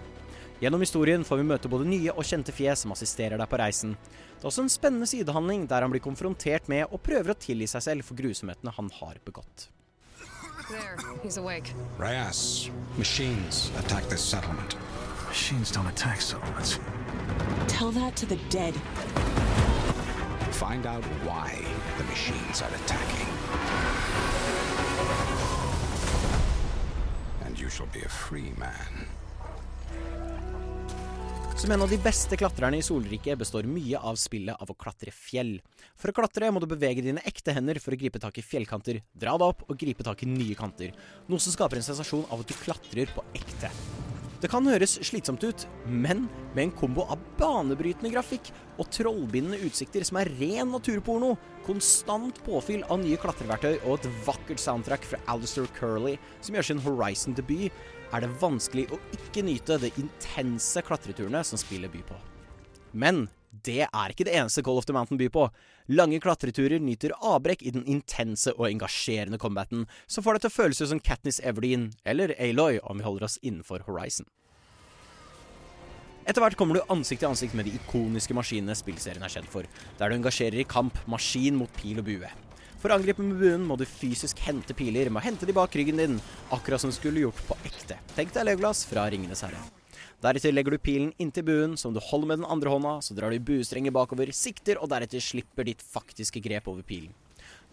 Gjennom historien får vi møte både nye og kjente fjes som assisterer deg på reisen. Det er også en spennende sidehandling der han blir konfrontert med og prøver å tilgi seg selv for grusomhetene han har begått. There, he's awake. Reyes, machines attack this settlement. Machines don't attack settlements. Tell that to the dead. Find out why the machines are attacking. And you shall be a free man. Som en av de beste klatrerne i solriket består mye av spillet av å klatre fjell. For å klatre må du bevege dine ekte hender for å gripe tak i fjellkanter, dra deg opp og gripe tak i nye kanter. Noe som skaper en sensasjon av at du klatrer på ekte. Det kan høres slitsomt ut, men med en kombo av banebrytende grafikk og trollbindende utsikter som er ren naturporno, konstant påfyll av nye klatreverktøy og et vakkert soundtrack fra Alistair Curley, som gjør sin Horizon-debut, er det vanskelig å ikke nyte de intense klatreturene som spillet byr på. Men det er ikke det eneste Call of the Mountain byr på. Lange klatreturer nyter avbrekk i den intense og engasjerende combaten, som får deg til å føles som Katniss Everdeen, eller Aloy om vi holder oss innenfor Horizon. Etter hvert kommer du ansikt til ansikt med de ikoniske maskinene spillserien er kjent for, der du engasjerer i kamp, maskin mot pil og bue. For å angripe med buen må du fysisk hente piler med å hente de bak ryggen din, akkurat som du skulle gjort på ekte. Tenk deg Legolas fra Ringenes herre. Deretter legger du pilen inntil buen, som du holder med den andre hånda, så drar du buestrenger bakover, sikter, og deretter slipper ditt faktiske grep over pilen.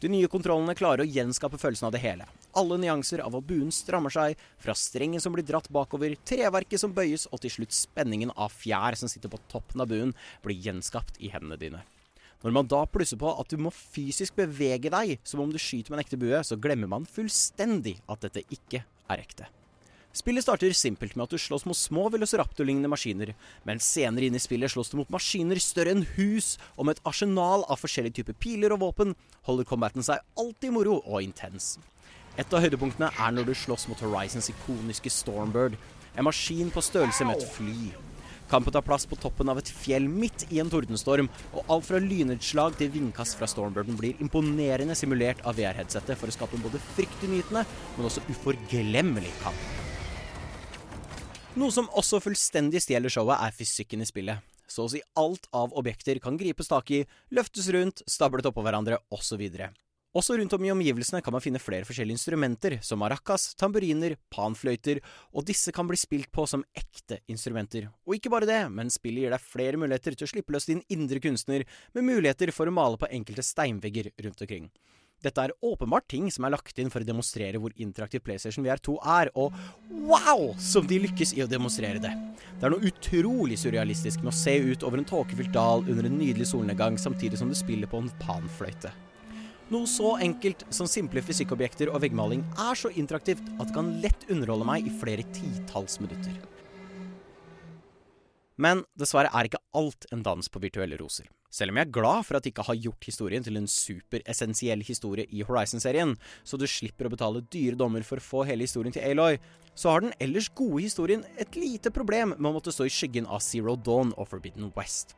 De nye kontrollene klarer å gjenskape følelsen av det hele. Alle nyanser av at buen strammer seg, fra strengen som blir dratt bakover, treverket som bøyes, og til slutt spenningen av fjær som sitter på toppen av buen, blir gjenskapt i hendene dine. Når man da plusser på at du må fysisk bevege deg som om du skyter med en ekte bue, så glemmer man fullstendig at dette ikke er ekte. Spillet starter simpelt med at du slåss mot små velociraptor-lignende maskiner, men senere inn i spillet slåss du mot maskiner større enn hus, og med et arsenal av forskjellige typer piler og våpen holder combaten seg alltid moro og intens. Et av høydepunktene er når du slåss mot Horizons ikoniske Stormbird, en maskin på størrelse med et fly. Kampen tar plass på toppen av et fjell midt i en tordenstorm, og alt fra lynnedslag til vindkast fra Stormbirden blir imponerende simulert av VR-headsetet for å skape en både fryktinngytende, men også uforglemmelig kamp. Noe som også fullstendig stjeler showet, er fysikken i spillet. Så å si alt av objekter kan gripes tak i, løftes rundt, stablet oppå hverandre osv. Også rundt om i omgivelsene kan man finne flere forskjellige instrumenter, som maracas, tamburiner, panfløyter, og disse kan bli spilt på som ekte instrumenter. Og ikke bare det, men spillet gir deg flere muligheter til å slippe løs din indre kunstner, med muligheter for å male på enkelte steinvegger rundt omkring. Dette er åpenbart ting som er lagt inn for å demonstrere hvor interaktiv PlayStation VR2 er, og wow, som de lykkes i å demonstrere det. Det er noe utrolig surrealistisk med å se ut over en tåkefylt dal under en nydelig solnedgang samtidig som du spiller på en panfløyte. Noe så enkelt som simple fysikkobjekter og veggmaling er så interaktivt at det kan lett underholde meg i flere titalls minutter. Men dessverre er ikke alt en dans på virtuelle roser. Selv om jeg er glad for at de ikke har gjort historien til en superessensiell historie i Horizon-serien, så du slipper å betale dyre dommer for å få hele historien til Aloy, så har den ellers gode historien et lite problem med å måtte stå i skyggen av Zero Dawn og Forbidden West.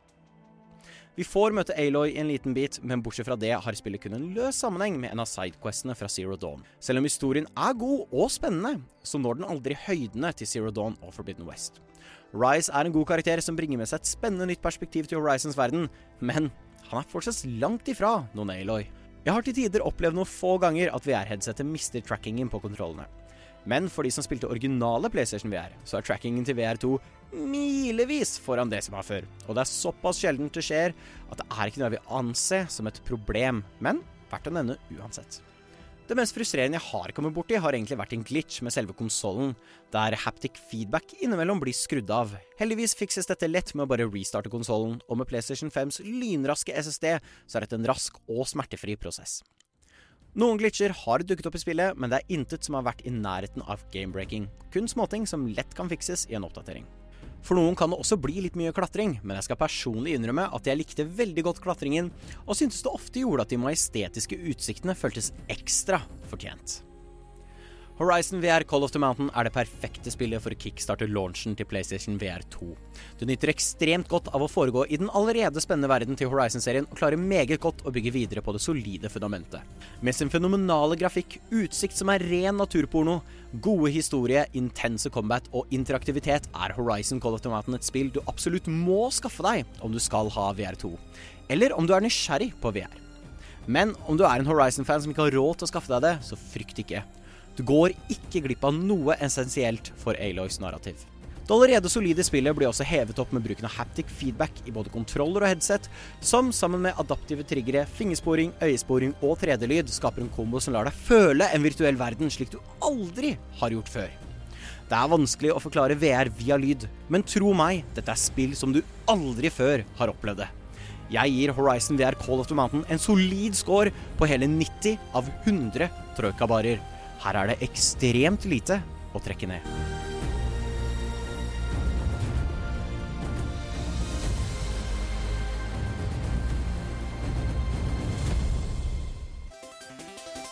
Vi får møte Aloy i en liten bit, men bortsett fra det har spillet kun en løs sammenheng med en av sidequestene fra Zero Dawn. Selv om historien er god og spennende, så når den aldri høydene til Zero Dawn og Forbidden West. Rise er en god karakter som bringer med seg et spennende nytt perspektiv til Horizons verden, men han er fortsatt langt ifra noen Aloy. Jeg har til tider opplevd noen få ganger at VR-headsetet mister trackingen på kontrollene. Men for de som spilte originale PlayStation VR, så er trackingen til VR2 milevis foran det som var før. Og det er såpass sjeldent det skjer at det er ikke noe jeg vil anse som et problem, men verdt å nevne uansett. Det mest frustrerende jeg har kommet borti, har egentlig vært en glitch med selve konsollen, der haptic feedback innimellom blir skrudd av. Heldigvis fikses dette lett med å bare restarte konsollen, og med PlayStation 5s lynraske SSD så er dette en rask og smertefri prosess. Noen glitcher har dukket opp i spillet, men det er intet som har vært i nærheten av gamebreaking. Kun småting som lett kan fikses i en oppdatering. For noen kan det også bli litt mye klatring, men jeg skal personlig innrømme at jeg likte veldig godt klatringen, og syntes det ofte gjorde at de majestetiske utsiktene føltes ekstra fortjent. Horizon VR Call of the Mountain er det perfekte spillet for å kickstarte launchen til PlayStation VR 2. Du nyter ekstremt godt av å foregå i den allerede spennende verden til Horizon-serien, og klarer meget godt å bygge videre på det solide fundamentet. Med sin fenomenale grafikk, utsikt som er ren naturporno, gode historie, intense combat og interaktivitet er Horizon Call of the Mountain et spill du absolutt må skaffe deg om du skal ha VR 2. Eller om du er nysgjerrig på VR. Men om du er en Horizon-fan som ikke har råd til å skaffe deg det, så frykt ikke. Du går ikke glipp av noe essensielt for Aloys narrativ. Det allerede solide spillet blir også hevet opp med bruken av haptic feedback i både kontroller og headset, som sammen med adaptive triggere, fingersporing, øyesporing og 3D-lyd skaper en kombo som lar deg føle en virtuell verden slik du aldri har gjort før. Det er vanskelig å forklare VR via lyd, men tro meg, dette er spill som du aldri før har opplevd det. Jeg gir Horizon VR Call of the Mountain en solid score på hele 90 av 100 troikabarer. Her er det ekstremt lite å trekke ned.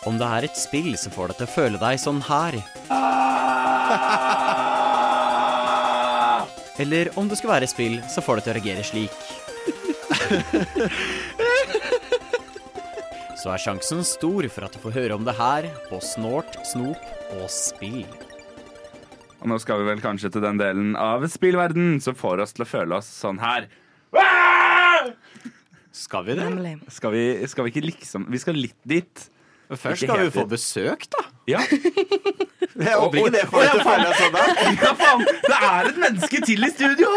Om det er et spill som får deg til å føle deg sånn her Eller om det skal være et spill som får deg til å reagere slik. Så er sjansen stor for at du får høre om det her på Snort, Snop og Spill. Og nå skal vi vel kanskje til den delen av spillverden som får oss til å føle oss sånn her. Skal vi det? Skal vi, skal vi ikke liksom Vi skal litt dit. Først skal vi få besøk, da. Ja. Jeg håper ikke det får deg til å føle deg sånn. da. Ja, faen! Det er et menneske til i studio!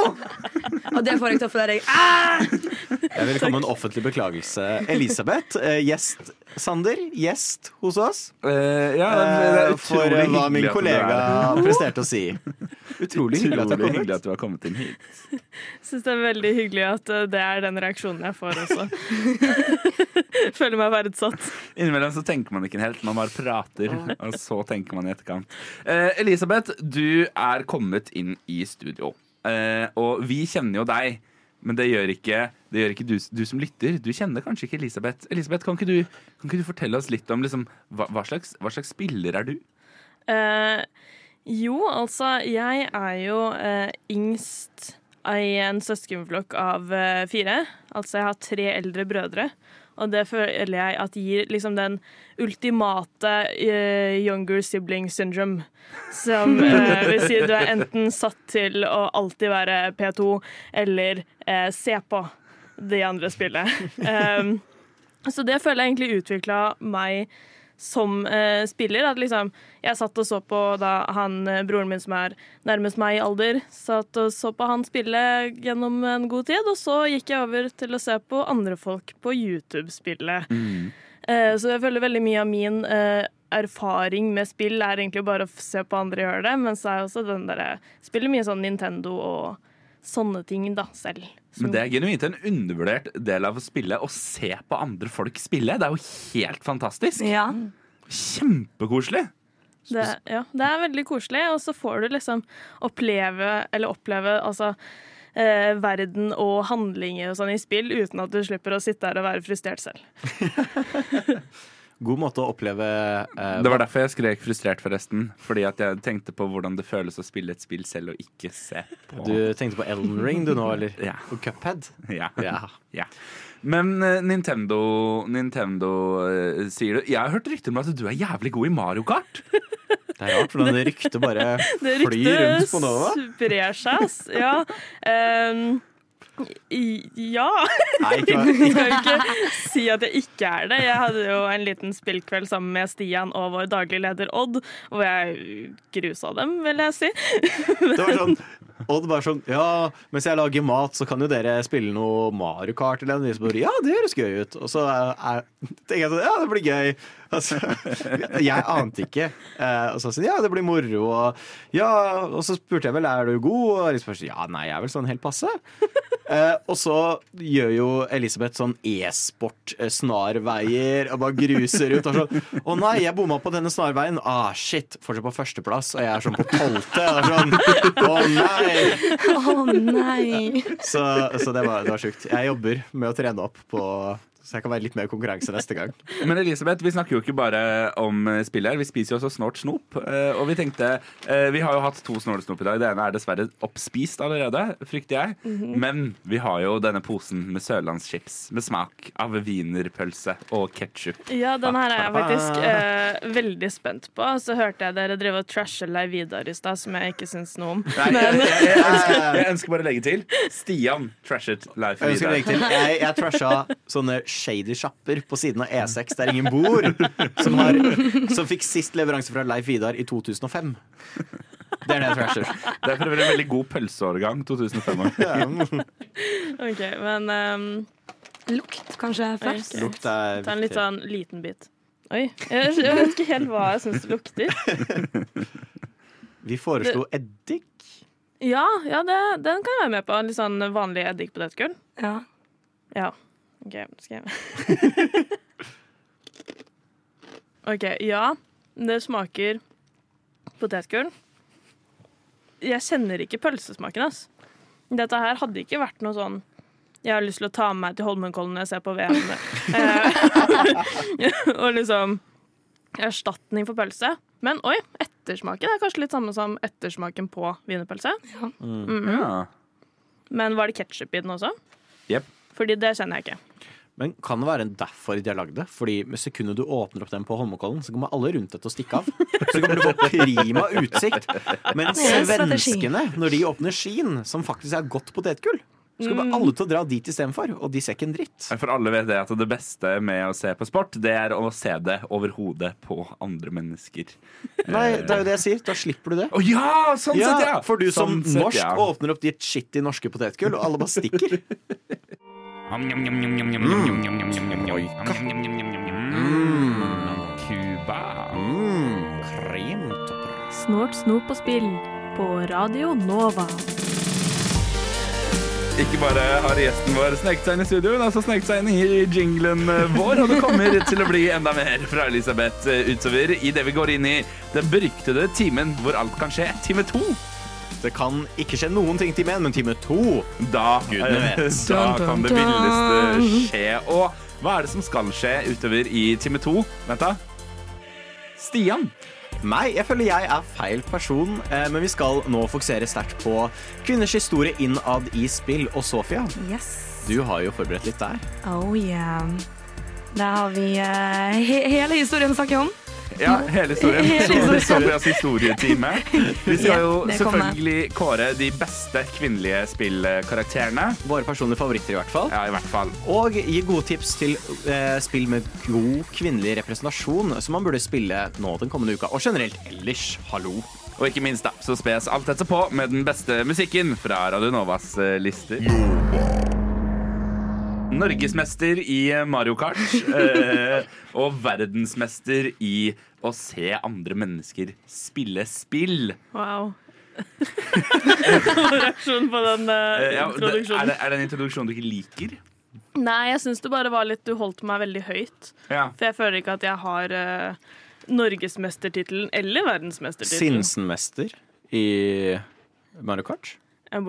Og det får jeg til å føle deg ah! Jeg vil komme med en offentlig beklagelse. Elisabeth, eh, gjest. Sander, gjest hos oss. ja, det er Eh, utrolig For eh, hva min hyggelig at du kollega er presterte å si. Utrolig hyggelig at du har Utrolig kommet. hyggelig at du har kommet inn hit. Syns det er veldig hyggelig at eh, det er den reaksjonen jeg får også. Føler meg verdsatt. Innimellom så tenker man ikke helt, man bare prater, og så tenker man i etterkant. Eh, Elisabeth, du er kommet inn i studio, eh, og vi kjenner jo deg. Men det gjør ikke, det gjør ikke du, du som lytter. Du kjenner kanskje ikke Elisabeth. Elisabeth, Kan ikke du, kan ikke du fortelle oss litt om liksom, hva, hva, slags, hva slags spiller er du? Eh, jo, altså, jeg er jo eh, yngst i en søskenflokk av eh, fire. Altså, jeg har tre eldre brødre. Og det føler jeg at gir liksom den ultimate uh, younger sibling syndrome. Som uh, vil si du er enten satt til å alltid være P2 eller uh, se på de andre spillet. Um, så det føler jeg egentlig utvikla meg som eh, spiller. At liksom, jeg satt og så på da han, eh, broren min som er nærmest meg i alder, satt og så på han spille gjennom en god tid, og så gikk jeg over til å se på andre folk på YouTube spille. Eh, så jeg føler veldig mye av min eh, erfaring med spill er egentlig bare å se på andre gjøre det, men så er også den derre Spiller mye sånn Nintendo og sånne ting da, selv. Men det er genuint en undervurdert del av å spille. Å se på andre folk spille. Det er jo helt fantastisk. Kjempekoselig. Det, ja, det er veldig koselig, og så får du liksom oppleve, eller oppleve altså, eh, verden og handlinger og sånn i spill uten at du slipper å sitte her og være frustrert selv. God måte å oppleve eh, Det var derfor jeg skrek frustrert, forresten. Fordi at jeg tenkte på hvordan det føles å spille et spill selv og ikke se på. Du tenkte på Elden Ring du nå, eller? Ja. Og Cuphead? Ja. Ja. ja. Men uh, Nintendo, Nintendo uh, sier du Jeg har hørt rykter om at du er jævlig god i Mario Kart. Det er rart hvordan det ryktet bare Det flyr rundt på ryktet Nova. sprer seg, ass. Ja. Ehm, i- ja. Nei, ikke- Jeg skal jo ikke si at jeg ikke er det. Jeg hadde jo en liten spillkveld sammen med Stian og vår daglige leder Odd, hvor jeg grusa dem, vil jeg si. Det var sånn Odd bare sånn Ja, mens jeg lager mat, så kan jo dere spille noe Mario Kart eller noe. Bare, Ja, det høres gøy ut. Og så er, er, tenker jeg sånn Ja, det blir gøy. Altså, jeg ante ikke. Eh, og så sier ja, det blir moro. Og, ja, og så spurte jeg vel er du god, og Elisabeth sa ja, nei, jeg er vel sånn helt passe. Eh, og så gjør jo Elisabeth sånn e-sport-snarveier og bare gruser ut. Og sånn Å nei, jeg bomma på denne snarveien. Ah, shit. Fortsatt på førsteplass, og jeg er sånn på tolvte. Sånn, Å nei! Å nei. Så, så det var, det var sjukt. Jeg jobber med å trene opp på så jeg kan være litt mer konkurranse neste gang. Men Elisabeth, vi snakker jo ikke bare om eh, spill her. Vi spiser jo også snort snop. eh, Og vi tenkte eh, Vi har jo hatt to snorresnop i dag. Det ene er dessverre oppspist allerede, frykter jeg. Mhm. Men vi har jo denne posen med sørlandschips med smak av wienerpølse og ketsjup. Ja, den her er jeg faktisk eh, veldig spent på. Så hørte jeg dere drive og trashe Leiv Vidar i stad, som jeg ikke syns noe om. Nei, jeg, jeg, jeg, ønsker, jeg ønsker bare å legge til Stian trashet Leif Jeg, legge til, jeg, jeg trasha sånne shady sjapper på siden av E6 der ingen bor, som, har, som fikk sist leveranse fra Leif Vidar i 2005. Det er det jeg trasher. Det er for øvrig en veldig god pølseårgang. 2005. OK, men um, Lukt, kanskje, først? Lukt er Ta en litt sånn liten bit. Oi. Jeg, jeg vet ikke helt hva jeg syns det lukter. Vi foreslo eddik. Ja, ja det, den kan jeg være med på. Litt sånn vanlig eddik på potetgull. Ja. Ja. OK, skal jeg OK, ja. Det smaker potetgull. Jeg kjenner ikke pølsesmaken, ass. Dette her hadde ikke vært noe sånn Jeg har lyst til å ta med meg til Holmenkollen når jeg ser på VM. Eh, og liksom erstatning for pølse. Men oi, ettersmaken er kanskje litt samme som ettersmaken på wienerpølse. Mhm. Ja. Men var det ketsjup i den også? Jepp. Fordi det kjenner jeg ikke. Men kan det være en derfor de har lagd det? Fordi med sekundet du åpner opp den på Holmenkollen, så kommer alle rundt deg til å stikke av. Så kommer du få prima utsikt. Men svenskene, når de åpner Skien, som faktisk er godt potetgull, så kommer Mm. alle til å dra dit istedenfor, og de ser ikke en dritt. For alle vet det at det beste med å se på sport, det er å se det over hodet på andre mennesker. Nei, det er jo det jeg sier. Da slipper du det. Å ja! Sånn sett, ja! For du som Sånn sett, norsk ja. åpner opp ditt skittig norske potetgull, og alle bare stikker. Cuba. Snort, snop og spill på Radio Nova. Ikke bare har gjesten vår sneket seg inn i studio, hun har også sneket seg inn i jinglen vår, og det kommer til å bli enda mer fra Elisabeth eh, utover idet vi går inn i den beryktede timen hvor alt kan skje. Time to. Det kan ikke skje noen ting time én, men time to Da, vet. eh, da kan det villeste skje. Og hva er det som skal skje utover i time to? Vent, da. Stian. Nei, jeg føler jeg er feil person, eh, men vi skal nå fokusere sterkt på kvinners historie innad i spill. Og Sofia, Yes. du har jo forberedt litt der. Oh yeah. Der har vi eh, he hele historien å snakke om. Ja, hele historien. Hele historien. Sofias historietime. Vi skal jo selvfølgelig kåre de beste kvinnelige spillkarakterene. Våre personlige favoritter, i hvert fall. Ja, i hvert fall. Og gi gode tips til eh, spill med god kvinnelig representasjon, som man burde spille nå den kommende uka. Og generelt ellers. Hallo. Og ikke minst da, så spes alt dette på med den beste musikken fra Radionovas lister. eh, lister. Norgesmester i Mario Kart eh, og verdensmester i å se andre mennesker spille spill. Wow. Reaksjon på den eh, Eh, ja, det, er, det, er det en introduksjon du ikke liker? Nei, jeg syns det bare var litt Du holdt meg veldig høyt. Ja. For jeg føler ikke at jeg har uh, norgesmestertittelen eller verdensmestertittelen. Sinsenmester i Mario Kart. Eh,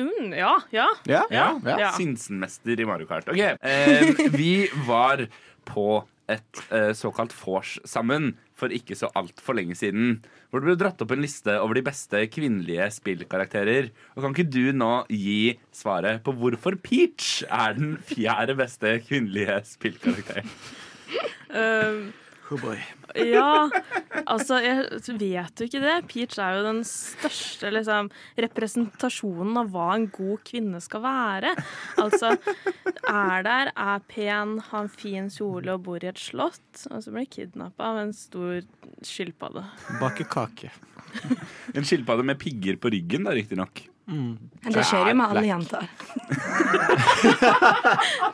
mm, ja, ja. Ja, Ja, Ja. Sinsenmester i Mario Kart. Ok, eh, Vi var på et eh, såkalt vors sammen for ikke så altfor lenge siden. Hvor det ble dratt opp en liste over de beste kvinnelige spillkarakterer. Og Kan ikke du nå gi svaret på hvorfor Peach er den fjerde beste kvinnelige spillkarakteren? Eh, Oh boy. ja, altså, jeg vet jo ikke det. Peach er jo den største liksom, representasjonen av hva en god kvinne skal være. Altså, er der, er pen, har en fin kjole og bor i et slott. Og så blir kidnappa av en stor skilpadde. Bake kake. En skilpadde med pigger på ryggen, da, riktignok. Men det skjer jo med alle jenter.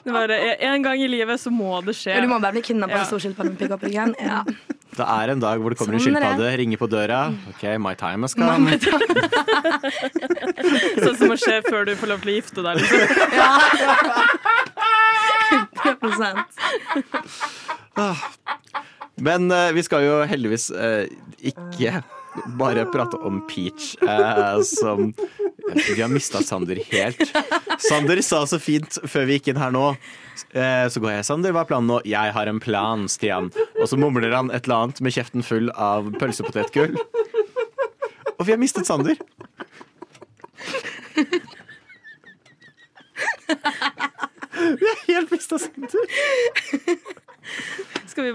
Det bare, en gang i livet så må det skje. Ja, du må bare bli kidnappa Ja. stor skilpadde med pigg opp ryggen. Ja. Det er en dag hvor det kommer en Sånn en skilpadde, ringer på døra. OK, my time has come. Sånn som må skje før du får lov til å gifte deg. Liksom. 100%. Men uh, vi skal jo heldigvis uh, ikke bare prate om Peach, eh, som Vi har mista Sander helt. Sander sa så fint før vi gikk inn her nå. Eh, så går jeg, Sander, hva er planen nå? Jeg har en plan, Stian. Og så mumler han et eller annet med kjeften full av pølsepotetgull. Og vi har mistet Sander. Vi har helt mista Sander.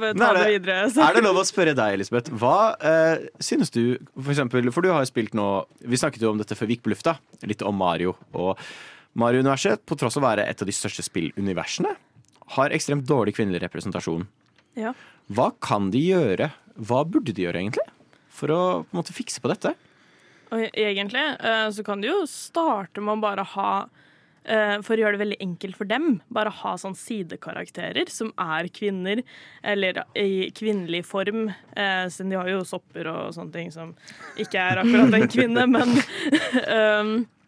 Bare ta det det- videre? så- Er det lov å spørre deg, Elisabeth? Hva eh, synes du, for eksempel, for du har jo spilt nå Vi snakket jo om dette før vi gikk på lufta, litt om Mario og Mario-universet. På tross av å være et av de største spilluniversene, har ekstremt dårlig kvinnelig representasjon. Ja. Hva kan de gjøre? Hva burde de gjøre, egentlig? For å på en måte fikse på dette? Og egentlig eh, så kan de jo starte med å bare ha For å gjøre det veldig enkelt for dem, bare ha sånn sidekarakterer som er kvinner, eller i kvinnelig form. Eh, siden de har jo sopper og sånne ting som ikke er akkurat en kvinne, men um,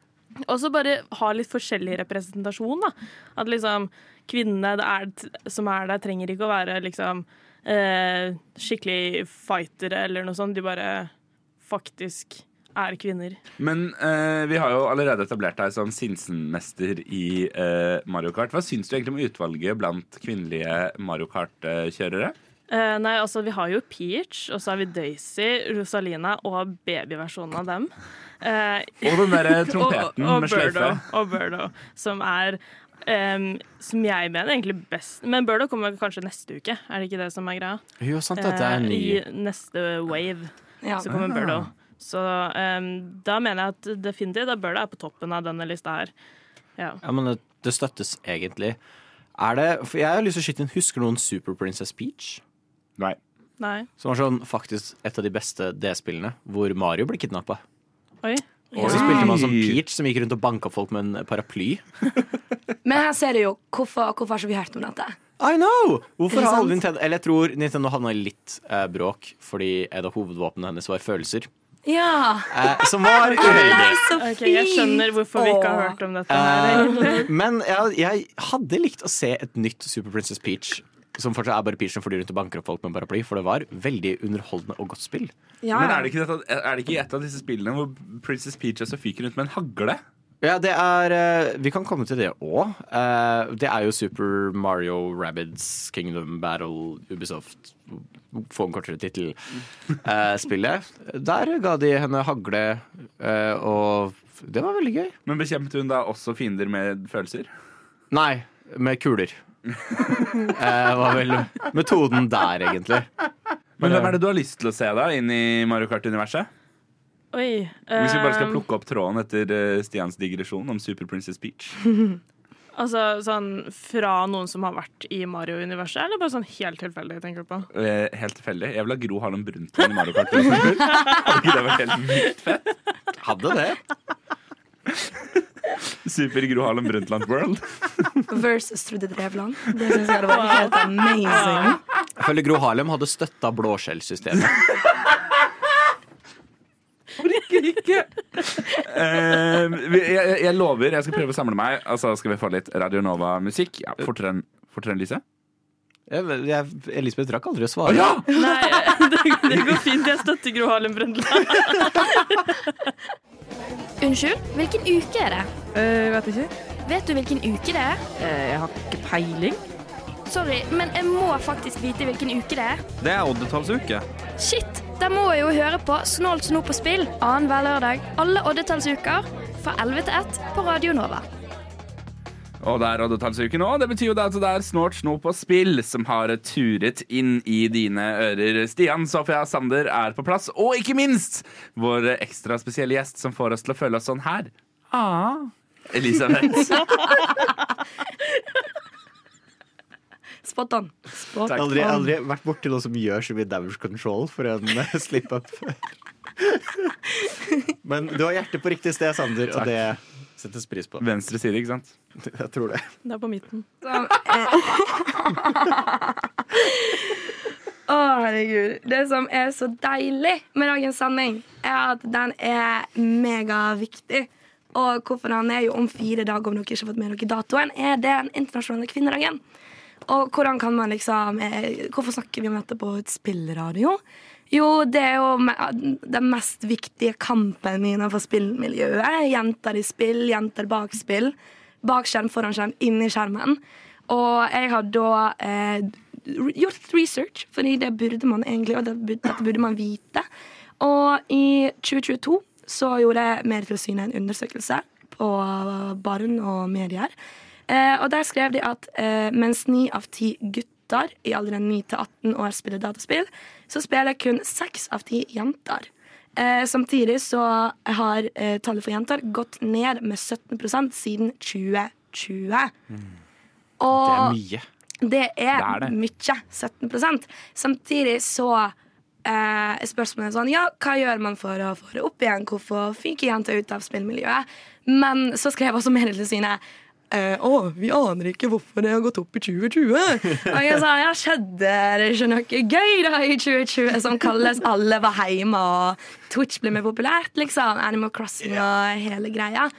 Og så bare ha litt forskjellig representasjon, da. At liksom kvinnene er, som er der, trenger ikke å være liksom eh, skikkelig fightere eller noe sånt. De bare faktisk er kvinner. Men eh, vi har jo allerede etablert deg som Sinsen-mester i eh, Mario Kart. Hva syns du egentlig om utvalget blant kvinnelige Mario Kart-kjørere? Eh, nei, altså Vi har jo Peach, og så har vi Daisy, Rosalina og babyversjonen av dem. Eh, Og den derre trompeten og, og med sløyfe. Og Birdo, som er Um, Som jeg mener egentlig best Men Birdo kommer kanskje neste uke, er det ikke det som er greia? Jo, sant, at det er Eh, ny. I neste wave Ja. så kommer Ah. Så um, da mener jeg at definitivt da bør det være på toppen av denne lista her. Ja. Ja, men det, det støttes egentlig. Er det For jeg har lyst til å skyte inn Husker noen Super Princess Peach? Nei. Nei. Som var sånn faktisk et av de beste D-spillene, hvor Mario ble kidnappa. Oi. Og så spilte man som Peach, som gikk rundt og banka folk med en paraply. Men her ser du jo hvorfor, hvorfor har ikke vi hørt om dette? I know! Hvorfor har Nintendo Eller jeg tror Nintendo havna i litt eh, bråk fordi et av hovedvåpnene hennes var følelser. Ja! Eh, som var uheldig. Så Ok, jeg skjønner hvorfor vi ikke har hørt om dette her. Eh, men jeg, jeg hadde likt å se et nytt Super Princess Peach. Som fortsatt er bare Peach som flyr rundt og banker opp folk med en paraply. For det var veldig underholdende og godt spill. Men er det, ikke dette, er det ikke et av disse spillene hvor Princess Peach også fyker rundt med en hagle? Ja, det er eh, Vi kan komme til det òg. det er jo Super Mario Rabbids Kingdom Battle Ubisoft Få en kortere tittel-spillet. Der ga de henne hagle, eh, og det var veldig gøy. Men bekjempet hun da også fiender med følelser? Nei, med kuler. Eh, var vel metoden der, egentlig. Men hvem er det du har lyst til å se da inn i Mario Kart-universet? Oi. Hvis vi bare skal ehm, plukke opp tråden etter eh, Stians digresjon om Super Princess Peach. Altså sånn fra noen som har vært i Mario-universet, eller bare sånn helt tilfeldig, tenker du på? Eh, helt tilfeldig. Jeg vil ha Gro Harlem Brundtland i Mario Kart. Hadde ikke det vært helt vilt fett? Hadde det. Super Gro Harlem Brundtland World. Versus Trude Drevland. Det syns jeg hadde vært helt amazing. Jeg føler Gro Harlem hadde støtta blåskjellsystemet. Eh, ikke! jeg, jeg, jeg lover, jeg skal prøve å samle meg. Og Altså skal vi få litt Radio Nova-musikk. Ja, fortere enn fortere enn Lise. Jeg, jeg, Elisabeth rakk aldri å svare. ja! Nei, det, det går fint. Jeg støtter Gro Harlem Brundtland. Unnskyld, hvilken uke er det? Uh, vet ikke. Vet du hvilken uke det er? Uh, jeg har ikke peiling. Sorry, men jeg må faktisk vite hvilken uke det er. Det er oddetallsuke. Shit! Da må jeg jo høre på Snålt snop på spill annenhver lørdag alle oddetallsuker fra 11 til 1 på Radio Nova. Og det er oddetallsuke nå. Det betyr jo at det er Snort snop og spill som har turet inn i dine ører. Stian, Sofia, Sander er på plass. Og ikke minst vår ekstra spesielle gjest som får oss til å føle oss sånn her. Ah. Elisabeth. Spot on. Spot har aldri, on. aldri vært borti noen som gjør så mye damage control for en eh, slip-up. Men du har hjertet på riktig sted, Sander, og det settes pris på. Venstre side, ikke sant? Jeg tror det. Det er på midten. Å, herregud. Det som er så deilig med dagens sending, er at den er megaviktig. Og hvorfor han er jo om fire dager, om dere ikke har fått med dere datoen, er den internasjonale kvinnedagen. Og hvordan kan man liksom eh, Hvorfor snakker vi om dette på et spillradio? Jo, det er jo den mest viktige kampen min innenfor spillmiljøet. Jenter i spill, jenter bak spill. Bak skjerm, foran skjerm, inni skjermen. Og jeg har da eh, gjort research, fordi det burde man egentlig, og dette burde man vite. Og i 2022 så gjorde Medietilsynet en undersøkelse på barn og medier. Eh, og der skrev de at eh, mens ni av ti gutter i alderen 9 til 18 år spiller dataspill, så spiller kun seks av ti jenter. Eh, samtidig så har eh, tallet for jenter gått ned med 17% siden 2020. Det er mye. Det er, Det er det. mye. 17% Samtidig så eh, er spørsmålet sånn Ja, hva gjør man for å få det opp igjen? Hvorfor fyker jenter ut av spillmiljøet? Men så skrev også Medietilsynet eh, å, vi aner ikke hvorfor det har gått opp i 2020. Og jeg sa ja, skjedde det ikke noe gøy da i 2020 som kalles alle var hjemme og Twitch ble mer populært, liksom? Animal Crossing og hele greia.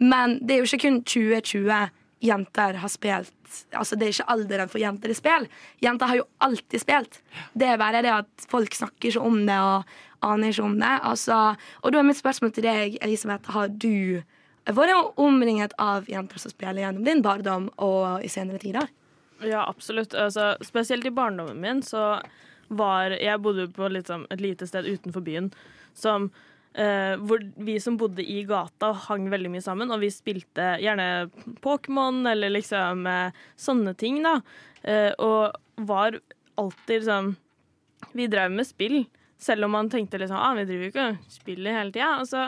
Men det er jo ikke kun 2020 jenter har spilt Altså Det er ikke alderen for jenter i spill. Jenter har jo alltid spilt. Det er bare det at folk snakker ikke om det og aner ikke om det. Altså, og da er mitt spørsmål til deg, Elisabeth. Har du vært omringet av jenter som spiller gjennom din barndom og i senere tider? Ja, absolutt. Altså, spesielt i barndommen min så var Jeg bodde på liksom et lite sted utenfor byen som eh, hvor vi som bodde i gata, hang veldig mye sammen, og vi spilte gjerne Pokémon eller liksom eh, sånne ting, da. Eh, og var alltid sånn Vi drev med spill, selv om man tenkte liksom ah, vi driver jo ikke og spiller hele tida. Og så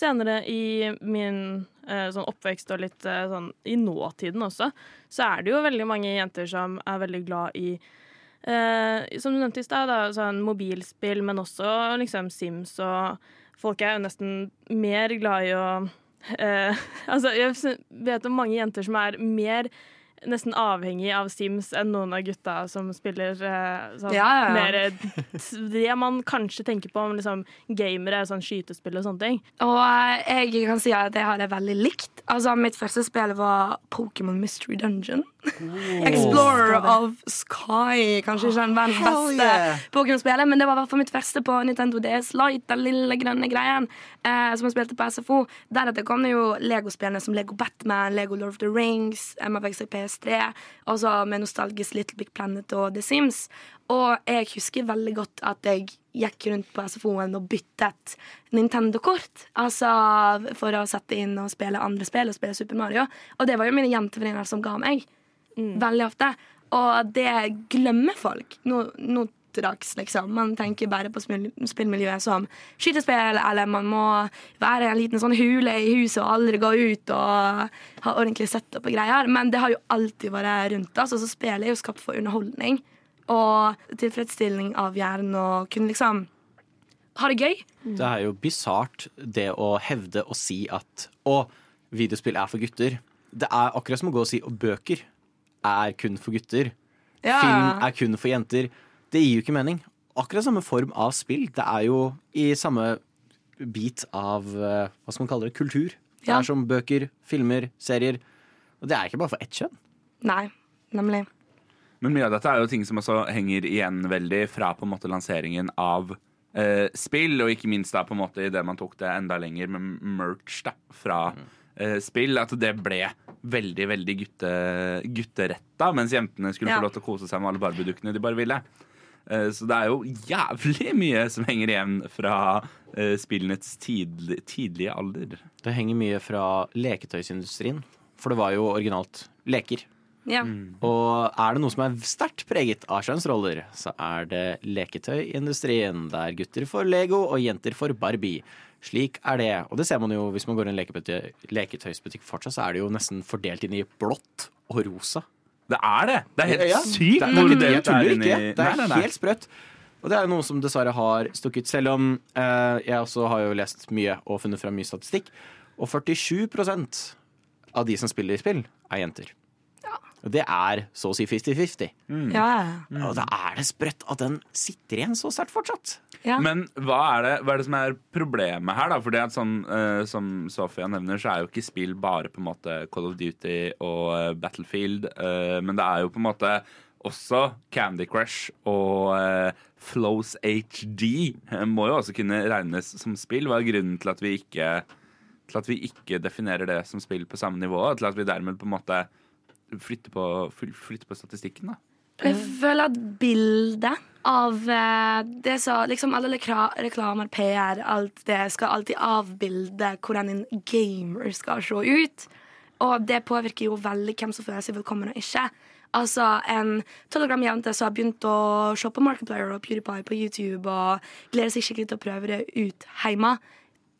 senere i min eh, sånn oppvekst og litt eh, sånn i nåtiden også, så er det jo veldig mange jenter som er veldig glad i eh, Som du nevnte i stad, sånn mobilspill, men også liksom Sims og Folk er jo nesten mer glad i å eh, Altså, jeg vet om mange jenter som er mer Nesten avhengig av Sims enn noen av gutta som spiller eh, sånn Ja, ja, ja. mer eh, Det man kanskje tenker på om liksom gamere, sånn skytespill og sånne ting. Og eh, jeg kan si at jeg har det veldig likt. Altså, Mitt første spill var Pokémon Mystery Dungeon. Explorer of Sky. Kanskje ikke den verdens beste yeah. Pokémon-spillet, men det var i hvert fall mitt første på Nintendo DS Lite, den lille grønne greien eh, som jeg spilte på SFO. Deretter kom det jo Lego-spillene som Lego Batman, Lego Lord of the Rings, Emma fikk seg PS3, og så med nostalgisk Little Big Planet og The Sims. Og jeg husker veldig godt at jeg gikk rundt på SFO-en og byttet Nintendo-kort. Altså for å sette inn og spille andre spill og spille Super Mario. Og det var jo mine jentevenninner som ga meg. Veldig ofte. Og det glemmer folk nå, nå til dags, liksom. Man tenker bare på spillmiljøet som skytespill, eller man må være i en liten sånn hule i huset og aldri gå ut og ha ordentlig setup og greier. Men det har jo alltid vært rundt oss, og så spillet er jo skapt for underholdning. Og tilfredsstilling av hjernen og kunne liksom ha det gøy. Det er jo bisart det å hevde og si at å, videospill er for gutter. Det er akkurat som å gå og si at bøker er kun for gutter. Ja. Film er kun for jenter. Det gir jo ikke mening. Akkurat samme form av spill. Det er jo i samme bit av eh, hva skal man kalle det, kultur. Det Ja. er som bøker, filmer, serier. Og det er ikke bare for ett kjønn. Nei, nemlig. Men mye av dette er jo ting som også henger igjen veldig fra på en måte lanseringen av eh, spill, og ikke minst da på en måte idet man tok det enda lenger med merch da, fra eh, spill, at det ble veldig, veldig gutte, gutteretta, mens jentene skulle Ja. få lov til å kose seg med alle Barbie-dukkene de bare ville. Eh, så det er jo jævlig mye som henger igjen fra eh, spillenes tidlig, tidlige alder. Det henger mye fra leketøysindustrien. For det var jo originalt leker. Ja. Og er det noe som er sterkt preget av kjønnsroller, så er det leketøyindustrien, der gutter får Lego og jenter får Barbie. Slik er det. Og det ser man jo hvis man går i en leketøysbutikk fortsatt, så er det jo nesten fordelt inn i blått og rosa. Det er det! Det er helt Ja, sykt Det er, det, jeg tuller det er ikke. Det er nei, nei. helt sprøtt. Og det er jo noe som dessverre har stukket, selv om eh, jeg også har jo lest mye og funnet fram mye statistikk. Og 47% av de som spiller i spill, er jenter. Det er så å si 50-50. Ja. Og da er det sprøtt at den sitter igjen så sterkt fortsatt. Ja. Men hva er, det, hva er det som er problemet her? da? For det at sånn, uh, Som Sofia nevner, så er jo ikke spill bare på en måte Call of Duty og eh, Battlefield. Uh, men det er jo på en måte også Candy Crush og uh, Flows HD må jo også kunne regnes som spill. Hva er grunnen til at vi ikke til at vi ikke definerer det som spill på samme nivå, til at vi dermed på en måte flytter på, flytte på statistikken? da? Jeg føler at bildet av eh, det som liksom alle reklamer, PR, alt det skal alltid avbilde hvordan en gamer skal se ut. Og det påvirker jo veldig hvem som føler seg velkommen og ikke. Altså En 12 jente som har begynt å se på Markiplier og PewDiePie på YouTube og gleder seg skikkelig til å prøve det ut hjemme,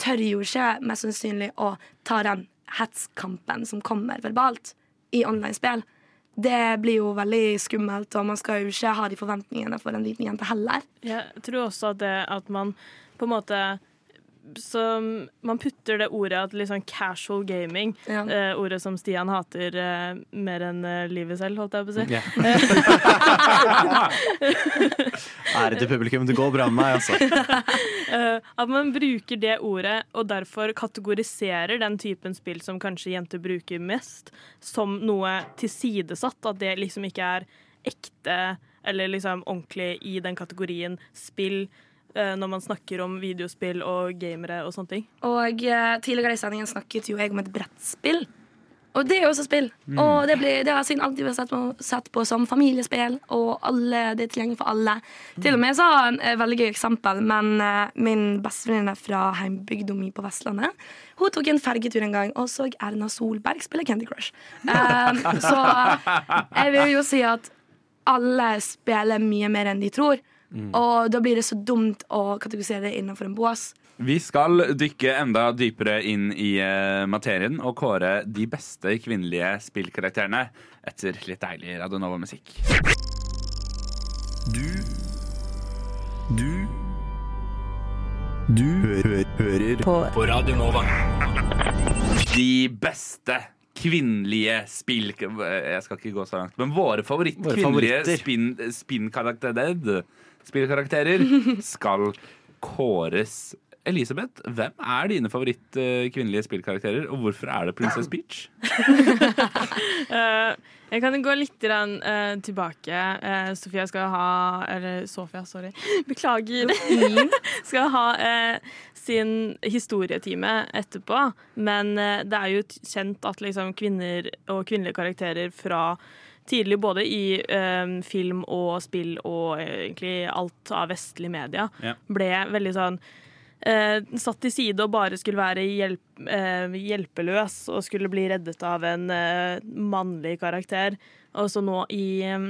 tør jo ikke mest sannsynlig å ta den hetskampen som kommer verbalt i online-spill. det blir jo veldig skummelt, og man skal jo ikke ha de forventningene for en liten jente heller. Jeg tror også at det at man på en måte så man putter det ordet at litt sånn casual gaming, Ja. eh, ordet som Stian hater eh, mer enn eh, livet selv, holdt jeg på å si. Ja. Ære til publikum, det går bra med meg, altså. Eh, at man bruker det ordet og derfor kategoriserer den typen spill som kanskje jenter bruker mest, som noe tilsidesatt. At det liksom ikke er ekte eller liksom ordentlig i den kategorien spill. eh, Når man snakker om videospill og gamere og sånne ting. Og eh, tidligere i sendingen snakket jo jeg om et brettspill. Og det er også spill. Mm. Og det, blir, det har siden alltid vært sett på, sett på som familiespill, og alle, det er tilgjengelig for alle. Til og med så har jeg et veldig gøy eksempel, men uh, min bestevenninne fra heimbygda mi på Vestlandet Hun tok en fergetur en gang og så Erna Solberg spille Candy Crush. Eh, så jeg vil jo si at alle spiller mye mer enn de tror. Mm. Og da blir det så dumt å kategorisere det innenfor en bås. Vi skal dykke enda dypere inn i eh, materien og kåre de beste kvinnelige spillkarakterene etter litt deilig Radionova-musikk. Du Du Du hø hø hører på. på Radionova. De beste kvinnelige spill... Jeg skal ikke gå så langt, men våre favorittkvinnelige spinnkarakterer spillkarakterer skal kåres. Elisabeth, hvem er dine favoritt eh, kvinnelige spillkarakterer, og hvorfor er det Princess Peach? uh, jeg kan gå litt grann, eh, tilbake. Uh, Sofia skal ha Eller Sofia, sorry. Beklager. skal ha sin historietime etterpå. Men det er jo kjent at liksom, kvinner og kvinnelige karakterer fra tidlig både i um, film og spill og egentlig alt av vestlig media Ja. ble veldig sånn satt til side og bare skulle være hjelp, eh, hjelpeløs og skulle bli reddet av en eh, mannlig karakter. Og så nå i eh,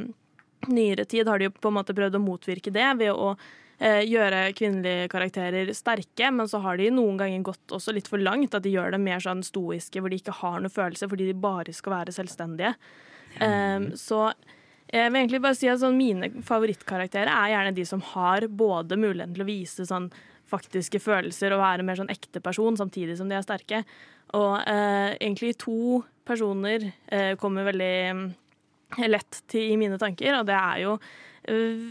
nyere tid har de jo på en måte prøvd å motvirke det ved å eh, gjøre kvinnelige karakterer sterke, men så har de noen ganger gått også litt for langt. At de gjør dem mer sånn stoiske, hvor de ikke har noe følelse, fordi de bare skal være selvstendige. Eh, så jeg vil egentlig bare si at sånn, Mine favorittkarakterer er gjerne de som har både muligheten til å vise sånn faktiske følelser og være mer sånn ekte person, samtidig som de er sterke. Og eh, egentlig to personer eh, kommer veldig mm, lett til i mine tanker, og det er jo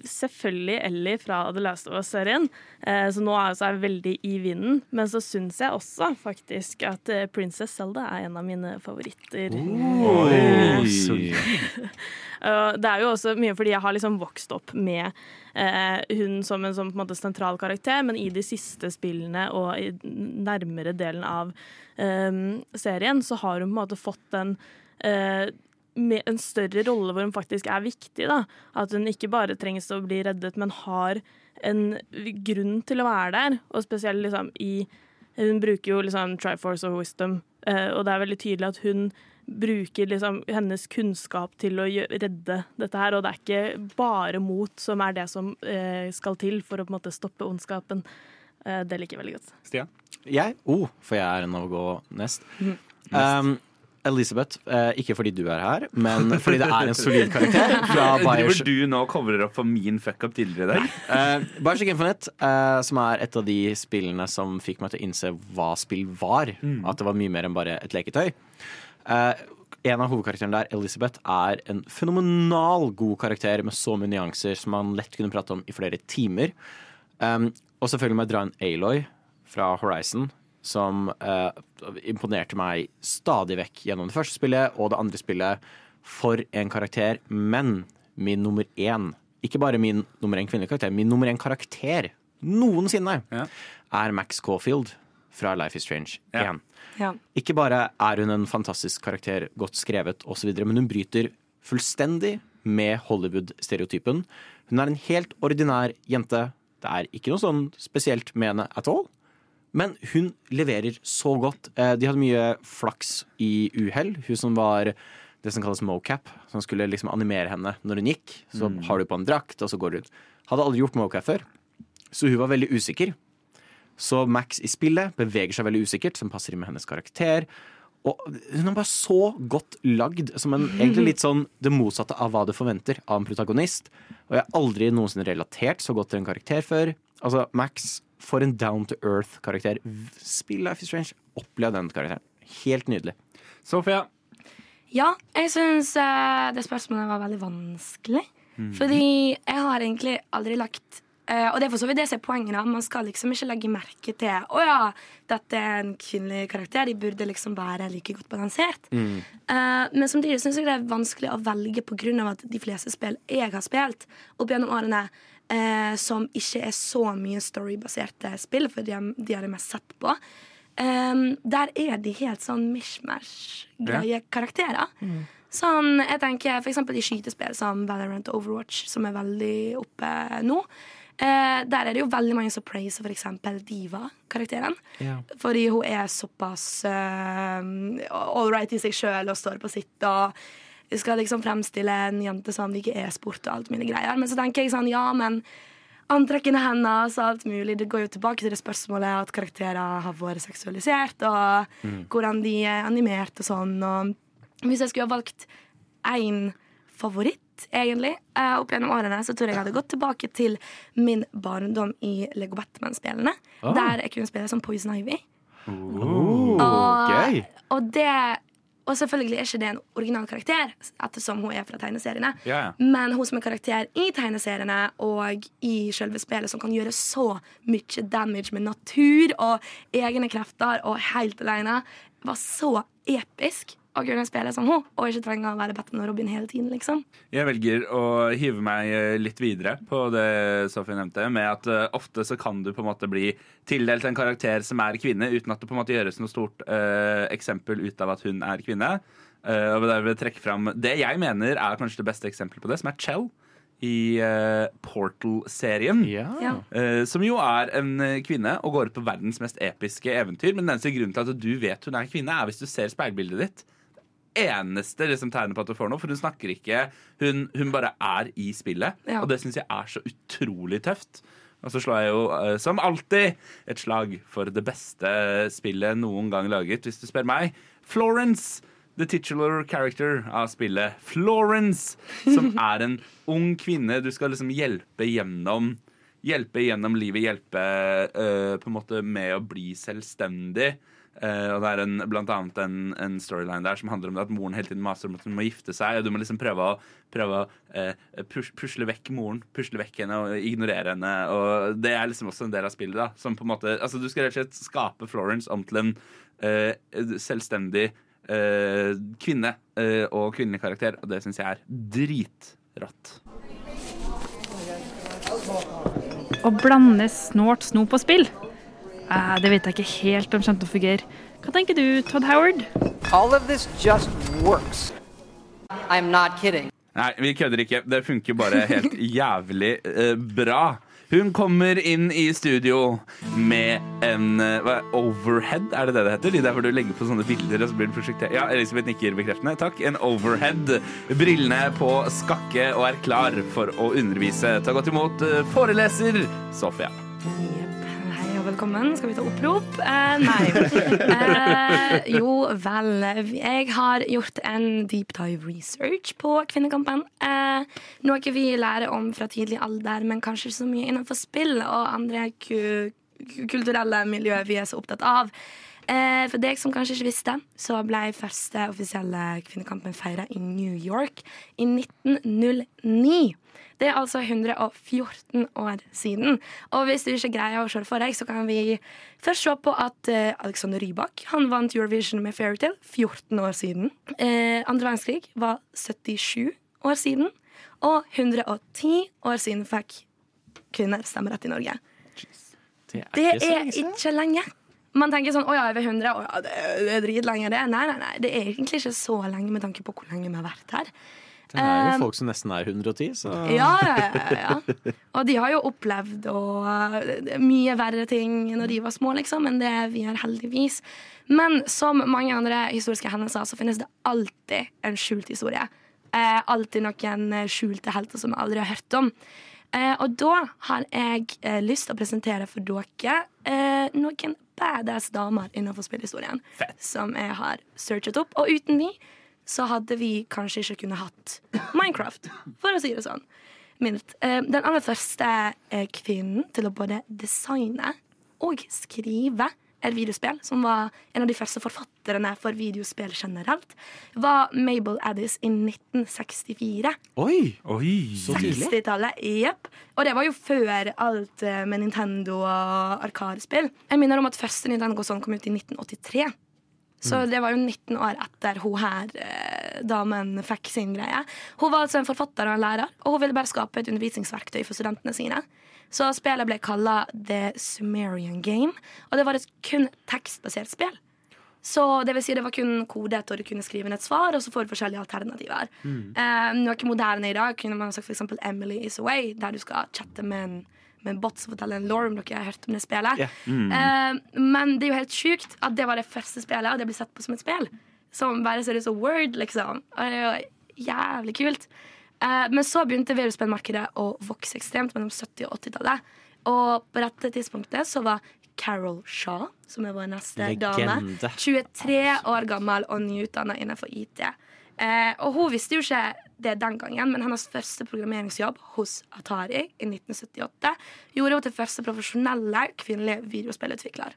selvfølgelig Ellie fra The Last of Us-serien, eh, så nå er så jeg veldig i vinden. Men så syns jeg også faktisk at eh, Princess Zelda er en av mine favoritter. Oi. Uh, det er jo også mye fordi jeg har liksom vokst opp med eh, hun som en som på en måte sentral karakter, men i de siste spillene og i nærmere delen av eh, serien så har hun på en måte fått den eh, med en større rolle hvor hun faktisk er viktig. da. At hun ikke bare trengs å bli reddet, men har en grunn til å være der. Og spesielt liksom i Hun bruker jo liksom Triforce og Wisdom, eh, og det er veldig tydelig at hun bruker liksom hennes kunnskap til å gjø- redde dette her, og det er ikke bare mot som er det som eh, skal til for å på en måte stoppe ondskapen. Eh, det liker jeg veldig godt. Stian? Jeg? Oh, for jeg er en av å gå nest. nest Um, Elisabeth, eh, ikke fordi du er her, men fordi det er en solid karakter fra Driver du nå og coverer opp for min fuck-up tidligere i dag? Uh, Bioshock Infinite, uh, som er et av de spillene som fikk meg til å innse hva spill var. Mm. At det var mye mer enn bare et leketøy. Uh, en av hovedkarakterene der, Elizabeth, er en fenomenal god karakter med så mye nyanser som man lett kunne prate om i flere timer. Um, og selvfølgelig må jeg dra inn Aloy fra Horizon, som eh, imponerte meg stadig vekk gjennom det første spillet og det andre spillet. For en karakter. Men min nummer én, ikke bare min nummer én kvinnelige karakter, min nummer én karakter noensinne, er Max Caulfield fra Life is Strange 1. Ja. Ikke bare er hun en fantastisk karakter, godt skrevet osv., men hun bryter fullstendig med Hollywood-stereotypen. Hun er en helt ordinær jente. Det er ikke noe sånn spesielt med henne at all. Men hun leverer så godt. Eh, De hadde mye flaks i uhell. Hun som var det som kalles mocap, som skulle liksom animere henne når hun gikk. Så Mm. har du på en drakt, og så går du ut. Hadde aldri gjort mocap før, så hun var veldig usikker. Så Max i spillet beveger seg veldig usikkert, som passer inn med hennes karakter. Og hun er bare så godt lagd, som en egentlig litt sånn det motsatte av hva du forventer av en protagonist. Og jeg har aldri noensinne relatert så godt til en karakter før. Altså, Max, for en down to earth-karakter. Spill Life is Strange. Opplev den karakteren. Helt nydelig. Sofia? Ja, jeg syns uh, det spørsmålet var veldig vanskelig. Mm. Fordi jeg har egentlig aldri lagt uh, Og det er for så vidt det som er poenget. da Man skal liksom ikke legge merke til Å ja, dette er en kvinnelig karakter. De burde liksom være like godt balansert. Mm. Uh, men samtidig syns jeg det er vanskelig å velge pga. at de fleste spill jeg har spilt opp gjennom årene, eh, som ikke er så mye storybaserte spill, for de, har- de har det mest sett på, Um, der er de helt sånn mishmash-greie karakterer. Sånn, jeg tenker eksempel i skytespill som Valorant og Overwatch, som er veldig oppe nå. Eh, der er det jo veldig mange som praiser eksempel Diva-karakteren. Fordi hun er såpass uh, all right i seg sjøl og står på sitt og skal liksom fremstille en jente som liker e-sport og alt mine greier. Men så tenker jeg sånn, ja, men antrekkene hennes og alt mulig. Det går jo tilbake til det spørsmålet at karakterer har vært seksualisert, og Mm. hvordan de er animert og sånn. Og hvis jeg skulle ha valgt én favoritt, egentlig, eh, opp gjennom årene, så tror jeg jeg hadde gått tilbake til min barndom i Lego Batman-spillene. Oh. Der jeg kunne spille som Poison Ivy. Oh, Og- okay. Og det og selvfølgelig er ikke det en original karakter, ettersom hun er fra tegneseriene. Ja, ja. Men hun som er karakter i tegneseriene og i selve spillet, som kan gjøre så mye damage med natur og egne krefter og helt alene, var så episk å kunne spille som hun, og ikke trenge å være Batman og Robin hele tiden, liksom. Jeg velger å hive meg eh, litt videre på det Sofie nevnte, med at eh, ofte så kan du på en måte bli tildelt en karakter som er kvinne, uten at det på en måte gjøres noe stort uh, eksempel ut av at hun er kvinne. Uh, og der vil jeg trekke fram Det jeg mener er kanskje det beste eksempelet på det, som er Chell i uh, Portal-serien. Ja. Uh, som jo er en kvinne og går ut på verdens mest episke eventyr. Men den eneste grunnen til at du vet hun er kvinne, er hvis du ser speilbildet ditt. Eneste liksom, tegnet på at du får noe, for hun snakker ikke. Hun, hun bare er i spillet. Ja. Og det syns jeg er så utrolig tøft. Og så slår jeg jo eh, som alltid et slag for det beste spillet noen gang laget, hvis du spør meg. Florence, the titular character av spillet. Florence, som er en ung kvinne du skal liksom hjelpe gjennom Hjelpe gjennom livet, hjelpe eh, på en måte med å bli selvstendig. Eh, og det er en, blant annet en, en storyline der som handler om at moren hele tiden maser om at hun må gifte seg, og du må liksom prøve å, prøve å uh, pus, pusle vekk moren, pusle vekk henne og ignorere henne. Og det er liksom også en del av spillet. da Som på en måte, altså Du skal rett og slett skape Florence om til en uh, selvstendig kvinne og kvinnelig karakter, og det syns jeg er dritrått. Å blande snålt snop og spill? Eh, det vet jeg ikke helt om kommer til å fungere. Hva tenker du, Todd Howard? All of this just works. I'm not kidding. Nei, vi kødder ikke. Det funker bare helt jævlig uh, bra. Hun kommer inn i studio med en eh, hva, overhead, er det det det heter? De der hvor du legger på sånne bilder og så blir det prosjektert. Ja, Elisabeth nikker bekreftende. Takk. En overhead. Brillene på skakke og er klar for å undervise. Ta godt imot foreleser Sofia. Velkommen. Skal vi ta opprop? Eh, nei. Eh, jo vel. Jeg har gjort en deep dive research på Kvinnekampen. Eh, noe vi lærer om fra tidlig alder, men kanskje ikke så mye innenfor spill og andre ku ku- kulturelle miljøer vi er så opptatt av. Eh, for deg som kanskje ikke visste, så ble første offisielle Kvinnekampen feira i New York i 1909. Det er altså 114 år siden. Og hvis du ikke greier å se det for deg, så kan vi først se på at eh, Alexander Rybak han vant Eurovision med Fairytale 14 år siden. Eh, andre verdenskrig var 77 år siden. Og 110 år siden fikk kvinner stemmerett i Norge. Det er, Det ikke er ikke lenge. Man tenker sånn, å ja, over 100, å ja, det, det er dritlenge det. Nei, nei, nei, det er egentlig ikke så lenge med tanke på hvor lenge vi har vært her. Det er jo Um, folk som nesten er 110, så Ja, ja, ja. Og de har jo opplevd og, uh, mye verre ting når de var små, liksom, enn det vi har heldigvis. Men som mange andre historiske hendelser, så finnes det alltid en skjult historie. Eh, alltid noen eh, skjulte helter som vi aldri har hørt om. Eh, og da har jeg eh, lyst til å presentere for dere eh, noen badass damer innenfor spillhistorien som jeg har searchet opp. Og uten de så hadde vi kanskje ikke kunnet hatt Minecraft, for å si det sånn. Mildt. Eh, den aller første eh, kvinnen til å både designe og skrive et videospill, som var en av de første forfatterne for videospill generelt, var Mabel Addis i 1964. Oi! oi så tidlig. 60-tallet, jepp. Og det var jo før alt eh, med Nintendo og Arkadespill. Jeg minner om at første Nintendo sånn kom ut i 1983. Så det var jo 19 år etter hun her eh, damen fikk sin greie. Hun var altså en forfatter og en lærer, og hun ville bare skape et undervisningsverktøy for studentene sine. Så spillet ble kalla The Sumerian Game, og det var et kun tekstbasert spill. Så det vil si det var kun kodet, og du kunne skrive inn et svar, og så får du forskjellige alternativer. Eh, noe moderne i dag kunne man sagt eksempel Emily is away, der du skal chatte med en, med en bot som forteller en law om dere har hørt om det spillet. Yeah. Mm. Uh, men det er jo helt sjukt at det var det første spillet, og det blir sett på som et spill. Som bare ser ut som Word, liksom. Og det er jo jævlig kult. Uh, men så begynte videospillmarkedet å vokse ekstremt mellom 70- og 80-tallet. Og på dette tidspunktet så var Carol Shaw, som er vår neste dame, Legende. 23 år gammel og nyutdanna innenfor IT. Eh, og hun visste jo ikke det den gangen, men hennes første programmeringsjobb hos Atari i 1978 gjorde hun til første profesjonelle kvinnelige videospillutvikler.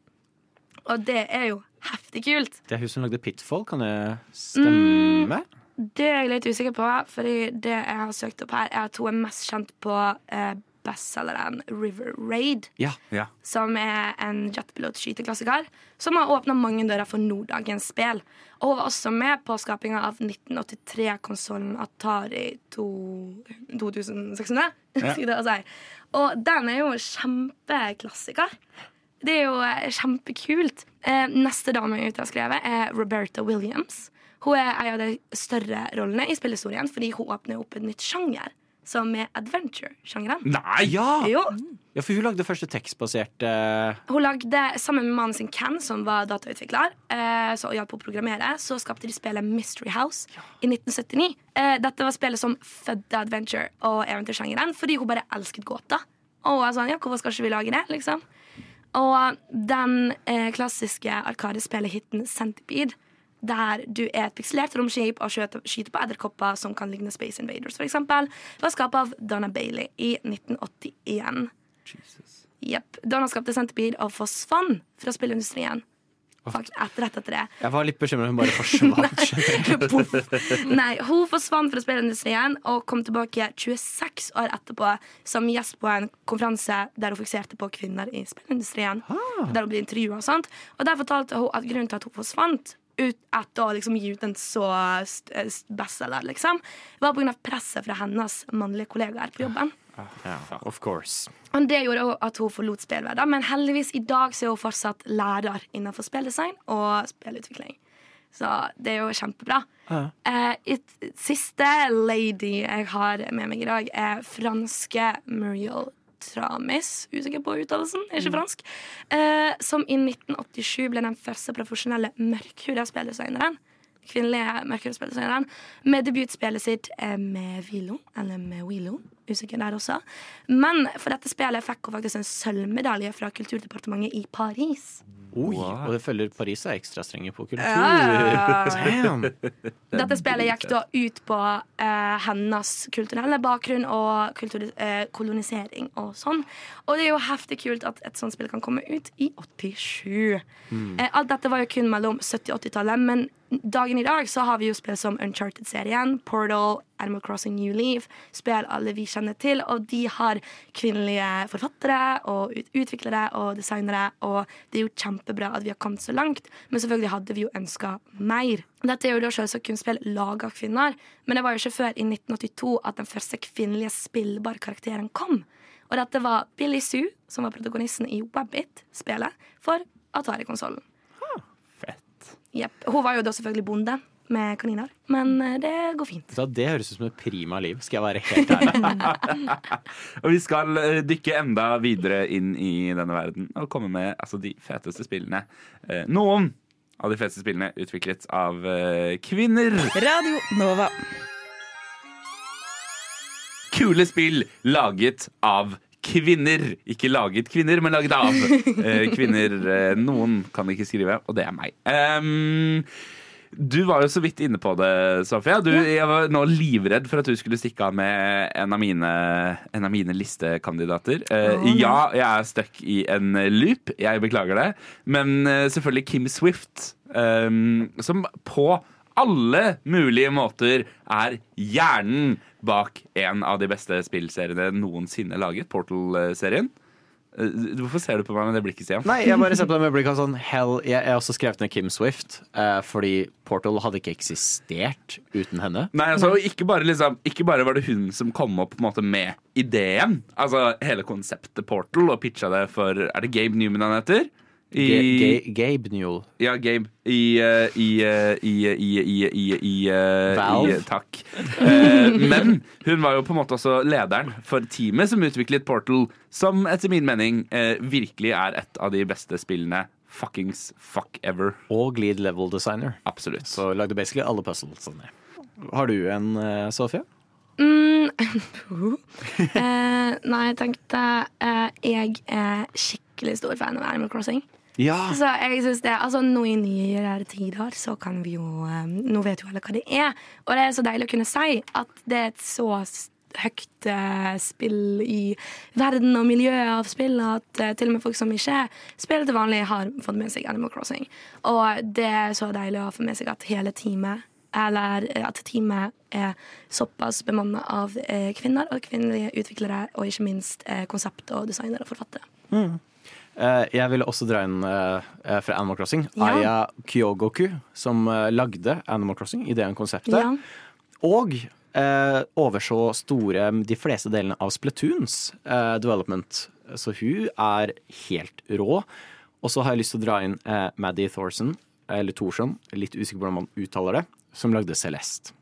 Og det er jo heftig kult. Det er hun som lagde Pitfall, kan det stemme? Det er jeg litt usikker på, fordi det jeg har søkt opp her, er at hun er mest kjent på eh, bestselgeren River Raid. Ja. Ja. Som er en jetpilot-skyteklassiker som har åpna mange dører for norddagens spill. Og var også med på skapinga av 1983-konsollen Atari 2600. Ja. jeg. Og den er jo en kjempeklassiker. Det er jo eh, kjempekult. Eh, neste dame ute har skrevet, er Roberta Williams. Hun er en av de større rollene i spillhistorien fordi hun åpner opp en nytt sjanger, som er adventure-sjangeren. Nei! Ja! Jo. ja, for hun lagde første tekstbaserte Hun lagde, Sammen med mannen sin Ken, som var datautvikler, eh, så hjalp å programmere, så skapte de spillet Mystery House i 1979. Eh, dette var spillet som fødte adventure- og eventyrsjangeren fordi hun bare elsket gåter. Og sånn, ja, hvorfor skal ikke vi lage det, liksom? Og den eh, klassiske arkadespillet-hiten Centipede, der du er et pikselert romskip og skyter på edderkopper som kan ligne Space Invaders, eksempel, var skapet av Donna Bailey i 1981. Jesus. Yep. Donna skapte Centipede og forsvant fra spillindustrien. Fakt, etter, etter det. Jeg var litt bekymra hun bare forsvant. Nei, Nei, hun forsvant fra spillindustrien og kom tilbake 26 år etterpå som gjest på en konferanse der hun fokuserte på kvinner i spillindustrien. Der hun ble intervjua og sånt. Og der fortalte hun at grunnen til at hun forsvant ut etter å liksom gi ut en så st- bestselger, liksom, var pga. presset fra hennes mannlige kollegaer på jobben. Ja, of course. Og Det gjorde at hun forlot spillverden, men heldigvis i dag så er hun fortsatt lærer innenfor spilldesign og spillutvikling. Så det er jo kjempebra. Ja. Uh, it, siste lady jeg har med meg i dag, er franske Muriel Tramis. Usikker på uttalelsen, er ikke fransk. Eh, som i 1987 ble den første profesjonelle mørkhuda. Kvinnelige mørkhuda. Med debutspillet sitt eh, med Vilo, eller med Willow, Usikker der også. Men for dette spillet fikk hun faktisk en sølvmedalje fra Kulturdepartementet i Paris. Oi, Og det følger Paris er ekstra strenge på kultur. Ja. Dette spillet gikk da ut på eh, hennes kulturelle bakgrunn og kultur, eh, kolonisering og sånn. Og det er jo heftig kult at et sånt spill kan komme ut i 87. Mm. Eh, alt dette var jo kun mellom 70- og 80-tallet, men dagen i dag så har vi jo spill som Uncharted-serien, Portal, Animal Crossing New Leaf, spill alle vi kjenner til, og de har kvinnelige forfattere og utviklere og designere, og det er jo kjempebra at vi har kommet så langt, men selvfølgelig hadde vi jo ønska mer. Dette er jo da selvsagt kun spill laga av kvinner, men det var jo ikke før i 1982 at den første kvinnelige spillbare karakteren kom. Og dette var Billy Sue, som var protagonisten i Wabbit-spelet for Atari-konsollen. Jepp. Hun var jo da selvfølgelig bonde med kaniner, men eh, det går fint. Så det høres ut som et prima liv, skal jeg være helt ærlig. Og vi skal eh, dykke enda videre inn i denne verden og komme med altså, de feteste spillene. Eh, Noen av de feteste spillene utviklet av kvinner. Radio Nova. kule spill laget av kvinner. Ikke laget kvinner, men laget av eh, kvinner. Eh, noen kan ikke skrive, og det er meg. Um, du var jo så vidt inne på det, Sofia. Du, jeg var nå livredd for at du skulle stikke av med en av mine, en av mine listekandidater. Uh, oh, ja, jeg er stuck i en loop. Jeg beklager det. Men uh, selvfølgelig Kim Swift, um, som på alle mulige måter er hjernen bak en av de beste spillseriene noensinne laget, Portal-serien. Eh, Hvorfor ser du på meg med det blikket, Stian? Nei, jeg bare ser på det med blikket sånn Hell, jeg har også skrevet ned Kim Swift, eh, fordi Portal hadde ikke eksistert uten henne. Nei, altså, ikke, bare, liksom, ikke bare var det hun som kom opp måte, med ideen, altså hele konseptet Portal, og pitcha det for Er det Gabe Newman han heter? Ga- G Gabe Newell. Ja, Gabe. I eh, I eh, I I I I, i, eh, Valve. i Takk. Eh, men hun var jo på en måte også lederen for teamet som utviklet Portal, som etter min mening virkelig er et av de beste spillene fuckings fuck ever. Og lead level designer. Absolutt. Så lagde basically alle puzzlesene. Har du en, Sofia? Sofie? Mm. eh, nei, jeg tenkte eh, Jeg er skikkelig stor fan av Animal Crossing. Ja. Så jeg synes det, altså Nå i nyere tider så kan vi jo eh, Nå vet jo alle hva det er. Og det er så deilig å kunne si at det er et så høyt eh, spill i verden og miljøet av spill at eh, til og med folk som ikke spiller til vanlig, har fått med seg Animal Crossing. Og det er så deilig å få med seg at hele teamet eller at teamet er såpass bemanna av kvinner og kvinnelige utviklere, og ikke minst konsept- og designere og forfattere. Eh, jeg ville også dra inn eh, eh, fra Animal Crossing. Ja. Aya Kyogoku, som eh, lagde Animal Crossing, ideen konseptet. Ja. Og eh, overså store de fleste delene av Splatoons eh, development. Så hun er helt rå. Og så har jeg lyst til å dra inn eh, Maddie Thorson, eller Thorsson, litt usikker på hvordan man uttaler det, som lagde Celeste.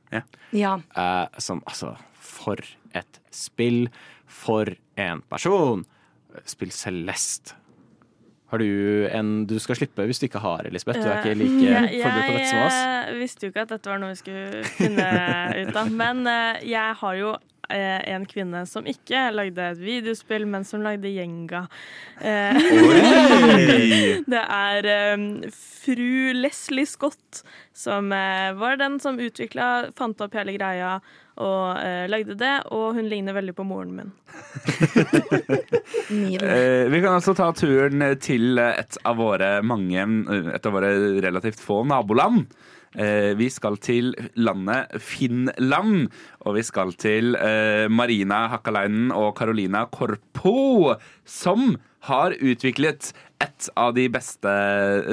Ja. Eh, som altså For et spill. For en person. Spill Celeste. Har du en du skal slippe hvis du ikke har, Elisabeth? Du er ikke like Jeg- forberedt på dette som oss. Jeg eh, visste jo ikke at dette var noe vi skulle finne ut av. Men eh, jeg har jo eh, en kvinne som ikke lagde et videospill, men som lagde Gjenga. Eh, det er eh, fru Leslie Scott som eh, var den som utvikla, fant opp hele greia og eh, lagde det. Og hun ligner veldig på moren min. Eh, vi kan altså ta turen til et av våre mange Et av våre relativt få naboland. Eh, vi skal til landet Finland, og vi skal til eh, Marina Hakkalainen og Carolina Korpo, som har utviklet et av de beste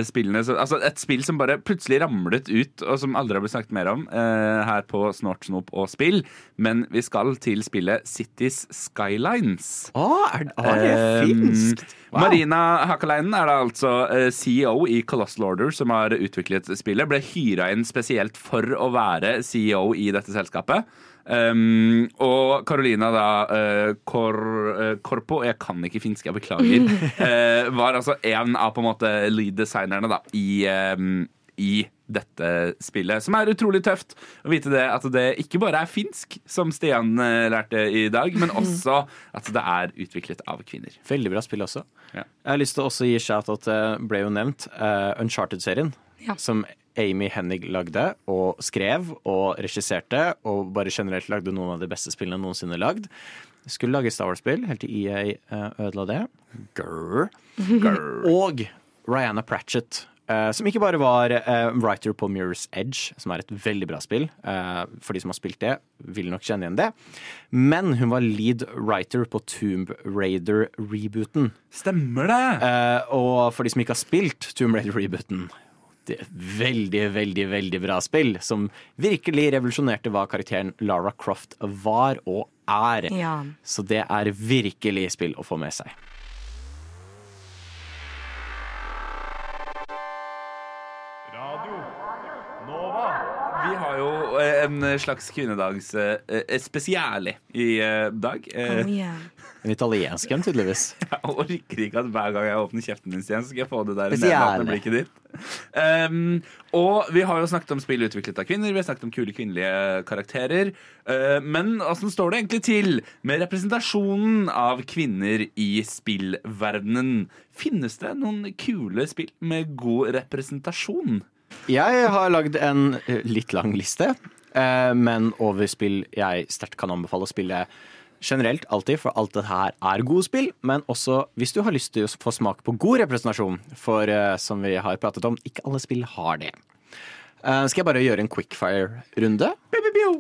spillene så, Altså et spill som bare plutselig ramlet ut, og som aldri har blitt snakket mer om eh, her på Snort, snop og spill. Men vi skal til spillet Cities Skylines. Å, er, er, det Eh, finskt! Wow. Marina Hakaleinen er da altså eh, CEO i Colossal Order, som har utviklet spillet. Ble hyra inn spesielt for å være CEO i dette selskapet. Um, og Carolina da uh, Kor, uh, Korpo Jeg kan ikke finsk, jeg beklager. Uh, var altså en av på en måte lead designerne da i, um, i dette spillet. Som er utrolig tøft å vite det at det ikke bare er finsk, som Stian eh, lærte i dag, men også at det er utviklet av kvinner. Veldig bra spill også. Ja. Jeg har lyst til å også gi shout-out til, ble jo nevnt, uh, Uncharted-serien. Ja. Som Amy Hennig lagde og skrev og regisserte, og bare generelt lagde noen av de beste spillene noensinne lagd. Skulle lage Star Wars-spill, helt til EA eh, ødela det. Grr. Grr. Og Rihanna Pratchett. eh, som ikke bare var eh, writer på Mirror's Edge, som er et veldig bra spill. for de som har spilt det, vil nok kjenne igjen det. Men hun var lead writer på Tomb Raider-rebooten. Stemmer det! Og for de som ikke har spilt Tomb Raider-rebooten veldig, veldig veldig bra spill, som virkelig revolusjonerte hva karakteren Lara Croft var og er. Ja. Så det er virkelig spill å få med seg. En slags kvinnedags eh, eh, spesiale i eh, dag. Eh, Oh, yeah. En italiensk en, tydeligvis. Jeg orker ikke at hver gang jeg åpner kjeften din, igjen, så skal jeg få det der nedlatende blikket ditt. Um, og vi har jo snakket om spill utviklet av kvinner, vi har snakket om kule kvinnelige karakterer. Uh, men åssen står det egentlig til med representasjonen av kvinner i spillverdenen? Finnes det noen kule spill med god representasjon? Jeg har lagd en eh, litt lang liste, eh, men over spill jeg sterkt kan anbefale å spille generelt alltid, for alt dette her er gode spill, men også hvis du har lyst til å få smak på god representasjon, for eh, som vi har pratet om, ikke alle spill har det. Eh, skal jeg bare gjøre en quickfire-runde?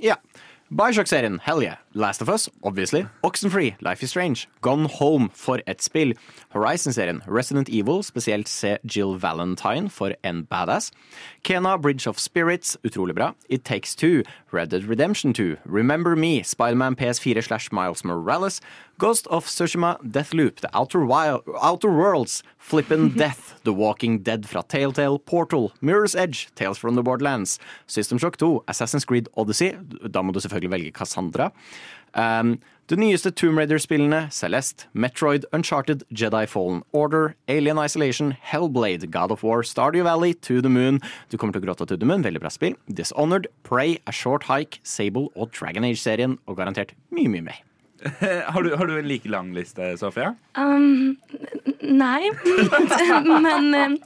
Ja. Bioshock-serien, hell yeah. Last of Us, obviously. Oxenfree, Life is Strange. Gone Home, for et spill. Horizon-serien, Resident Evil, spesielt se Jill Valentine for en badass. Kena, Bridge of Spirits, utrolig bra. It Takes Two, Red Dead Redemption 2, Remember Me, Spiderman PS4 slash Miles Morales, Ghost of Sushima, Deathloop, The Outer, Wild, Outer Worlds, Flippin' Death, The Walking Dead fra Telltale, Portal, Mirror's Edge, Tales from the Borderlands, System Shock 2, Assassin's Creed Odyssey, da må du selvfølgelig velge Cassandra. Um, det nyeste Tomb Raider-spillene, Celeste, Metroid, Uncharted, Jedi Fallen Order, Alien Isolation, Hellblade, God of War, Stardew Valley, To the Moon. Du kommer til å gråte To the Moon, veldig bra spill. Dishonored, Prey, A Short Hike, Sable og Dragon Age-serien, og garantert mye, mye mer. har, du, har du en like lang liste, Sofia? Um, nei. Men um,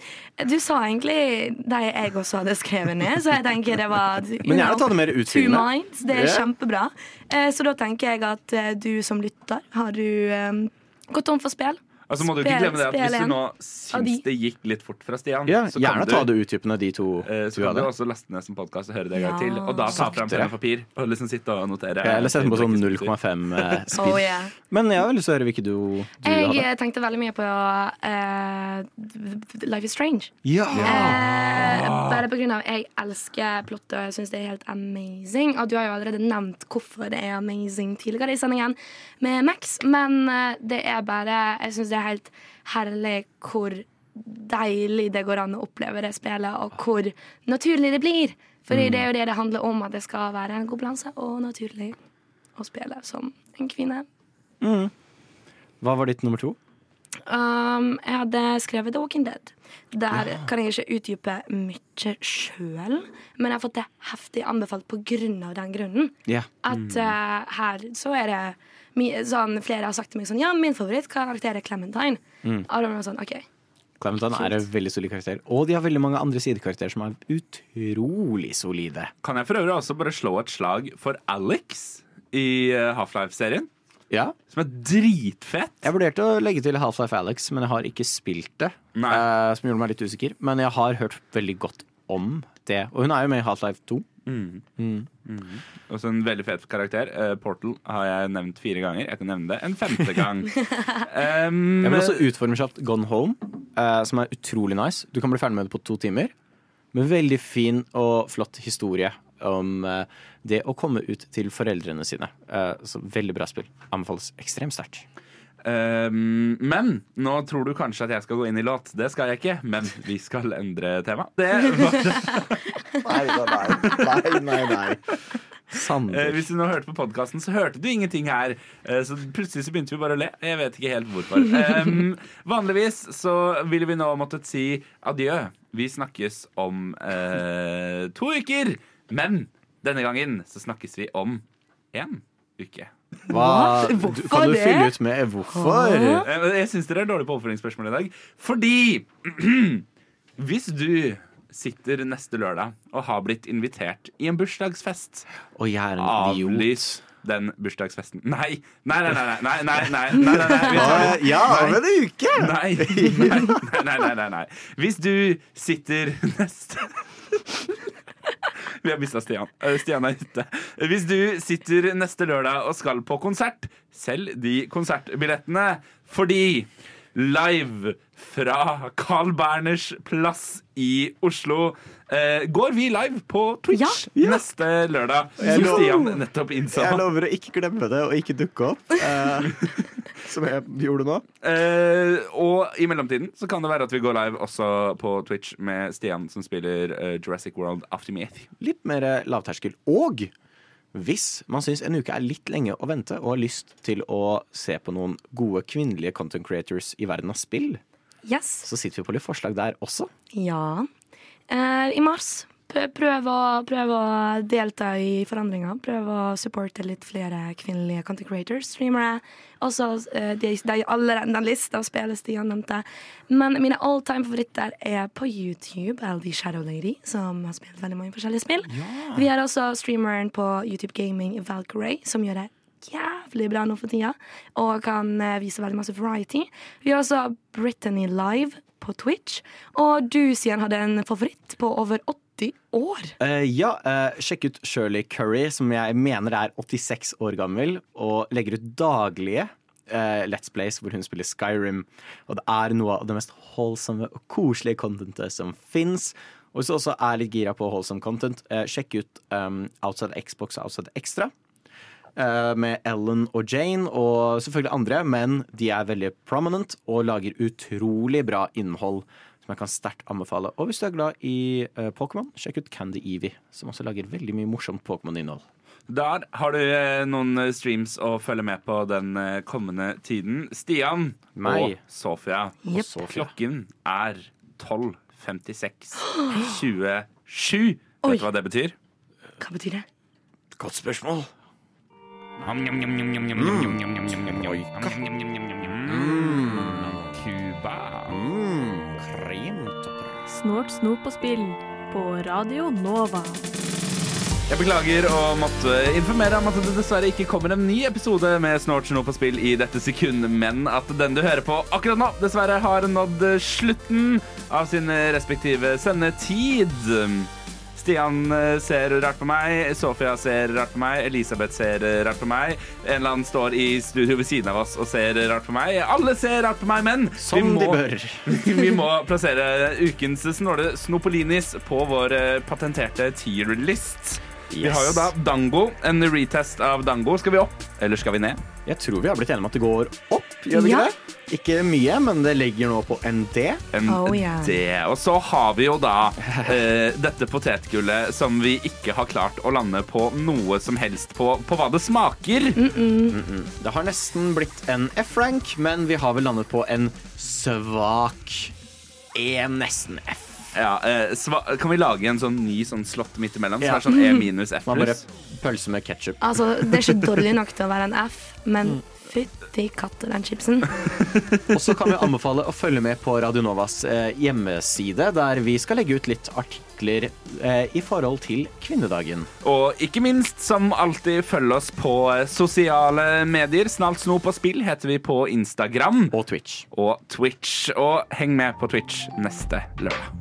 du sa egentlig de jeg også hadde skrevet ned, så jeg tenker det var Men gjerne ta det mer Two utfyllende. minds. Det er yeah. kjempebra. Uh, Så da tenker jeg at uh, du som lytter, har du um, gått tom for spill? Altså må du ikke glemme det at Hvis du nå syns det gikk litt fort fra Stian, Ja, så kan gjerne du, ta det utdypende, de to eh, så kan du også laste ned som podkast og høre det en gang til. Og da ta fram penn og papir og liksom sitte og notere. Ja, Eller sette den på sånn 0,5 eh, speed. Oh, yeah. Men jeg har lyst til å høre hvilke du, du Jeg hadde. Jeg tenkte veldig mye på uh, Life is Strange. Ja! Uh, bare på grunn av jeg elsker plottet og jeg syns det er helt amazing. Og du har jo allerede nevnt hvorfor det er amazing tidligere i sendingen med Max, men eh, det er bare Jeg syns det er helt herlig hvor deilig det går an å oppleve det spillet, og hvor naturlig det blir. For Mm. det er jo det det handler om, at det skal være en god balanse og naturlig å spille som en kvinne. Mm. Hva var ditt nummer to? Um, jeg hadde skrevet The Walking Dead. Der kan jeg ikke utdype mye sjøl, men jeg har fått det heftig anbefalt på grunn av den grunnen. Ja. At uh, her så er det sånn, Flere har sagt til meg sånn Ja, min favorittkarakter er Clementine. Mm. Og da var sånn, OK. Clementine er en veldig solid karakter. Og de har veldig mange andre sidekarakterer som er utrolig solide. Kan jeg for øvrig også bare slå et slag for Alex i eh, Half-Life-serien? Ja. Som er dritfett. Jeg vurderte å legge til Half-Life Alex, men jeg har ikke spilt det. eh, som gjorde meg litt usikker. Men jeg har hørt veldig godt om det. Og hun er jo med i Half-Life 2. Mm. Mm. Også en veldig fet karakter. Uh, Portal har jeg nevnt fire ganger. Jeg kan nevne det en femte gang. um, Jeg vil også utforme kjapt Gone Home, uh, som er utrolig nice. Du kan bli ferdig med det på to timer. Med veldig fin og flott historie om uh, det å komme ut til foreldrene sine. Eh, så veldig bra spill. Anbefales ekstremt sterkt. Um, men nå tror du kanskje at jeg skal gå inn i låt. Det skal jeg ikke, men vi skal endre tema. Det var Nei, nei, nei, nei, nei. Sander. Eh, hvis du nå hørte på podkasten, så hørte du ingenting her. Eh, så plutselig så begynte vi bare å le. Jeg vet ikke helt hvorfor. Um, vanligvis så ville vi nå måttet si adjø. Vi snakkes om uh, to uker. Men denne gangen så snakkes vi om én uke. Hva? Hvorfor kan du fylle ut med hvorfor? Jeg, jeg syns dere er dårlige på oppfølgingsspørsmål i dag. Fordi hvis du sitter neste lørdag og har blitt invitert i en bursdagsfest Og jeg er en idiot. Avlys den bursdagsfesten. Nei! Nei, nei, nei. nei, nei, nei, nei, nei, nei, nei. Ja, om en uke! Nei. Nei, nei, nei, nei. Hvis du sitter neste vi har mista Stian. Eh, Stian er ute. Hvis du sitter neste lørdag og skal på konsert, selg de konsertbillettene. Fordi live fra Carl Berners plass i Oslo eh, går vi live på Twitch neste lørdag. Jeg Som lover- Stian nettopp innså. Jeg lover å ikke glemme det og ikke dukke opp. eh, som jeg gjorde nå. Eh, og i mellomtiden så kan det være at vi går live også på Twitch med Stian som spiller eh, Jurassic World After Me. Litt mer lavterskel. Og Hvis man syns en uke er litt lenge å vente og har lyst til å se på noen gode kvinnelige content creators i verden av spill, Yes. så sitter vi på litt forslag der også. Ja. Eh, I mars. Prøv, å, prøv å delta i forandringer. Prøv å supporte litt flere kvinnelige content creators, streamere. Også eh, de, de, alle den lista spiller Stian nevnte. Men mine all time favoritter er på YouTube. LD Shadow Lady, som har spilt veldig mange forskjellige spill. Vi har også streameren på YouTube Gaming, Valkyrie, som gjør det jævlig bra nå for tida. Og kan eh, vise veldig masse variety. Vi har også Brittany Live på Twitch. Og du, Sian, hadde en favoritt på over 80 år. Uh, ja, uh, sjekk ut Shirley Curry, som jeg mener er 86 år gammel, og legger ut daglige uh, Let's Plays hvor hun spiller Skyrim. Og det er noe av det mest holdsomme og koselige contentet som fins. Og hvis du også er litt gira på holdsom content, sjekk ut um, Outside Xbox og Outside Extra. med Ellen og Jane og selvfølgelig andre, men de er veldig prominent og lager utrolig bra innhold som jeg kan sterkt anbefale. Og hvis du er glad i uh, Pokémon, sjekk ut Candy Evie, som også lager veldig mye morsomt Pokémon-innhold. Der har du eh, noen streams å følge med på den eh, kommende tiden. Stian Meg. og Sofia. Yep. Sofia. Klokken er 12.56 27. Oi. Vet du hva det betyr? Hva betyr det? Godt spørsmål. Cuba. Snort, snop og spill på Radio Nova. Jeg beklager å måtte informere om at det dessverre ikke kommer en ny episode med Snort Snop på spill i dette sekund, men at den du hører på akkurat nå, dessverre har nådd slutten av sin respektive sendetid. Stian eh, ser rart på meg, Sofia ser rart på meg, Elisabeth ser rart på meg. En eller annen står i studio ved siden av oss og ser rart på meg. Alle ser rart på meg, men Som vi, de må, bør. vi må plassere ukens snåle Snopolinis på vår eh, patenterte tier-list. Vi har jo da Dango, en retest av Dango. Skal vi opp, eller skal vi ned? Jeg tror vi har blitt enige om at det går opp, gjør vi Ja. ikke det? Ikke mye, men det legger nå på en D. En Oh, yeah. D. Og så har vi jo da eh, dette potetgullet som vi ikke har klart å lande på noe som helst på, på hva det smaker. Mm-mm. Det har nesten blitt en F-rank, men vi har vel landet på en svak E, nesten F. Ja, eh, sva kan vi lage en sånn ny sånn slott midt imellom? Ja. Som er sånn E minus F pluss? pølse med ketsjup. Altså, det er ikke dårlig nok til å være en F, men Mm. fytti katta, den chipsen. Og så kan vi anbefale å følge med på Radionovas eh, hjemmeside, der vi skal legge ut litt artikler eh, i forhold til kvinnedagen. Og ikke minst, som alltid, følg oss på eh, sosiale medier. Snart snop og spill heter vi på Instagram. Og Twitch. Og Twitch. Og heng med på Twitch neste lørdag.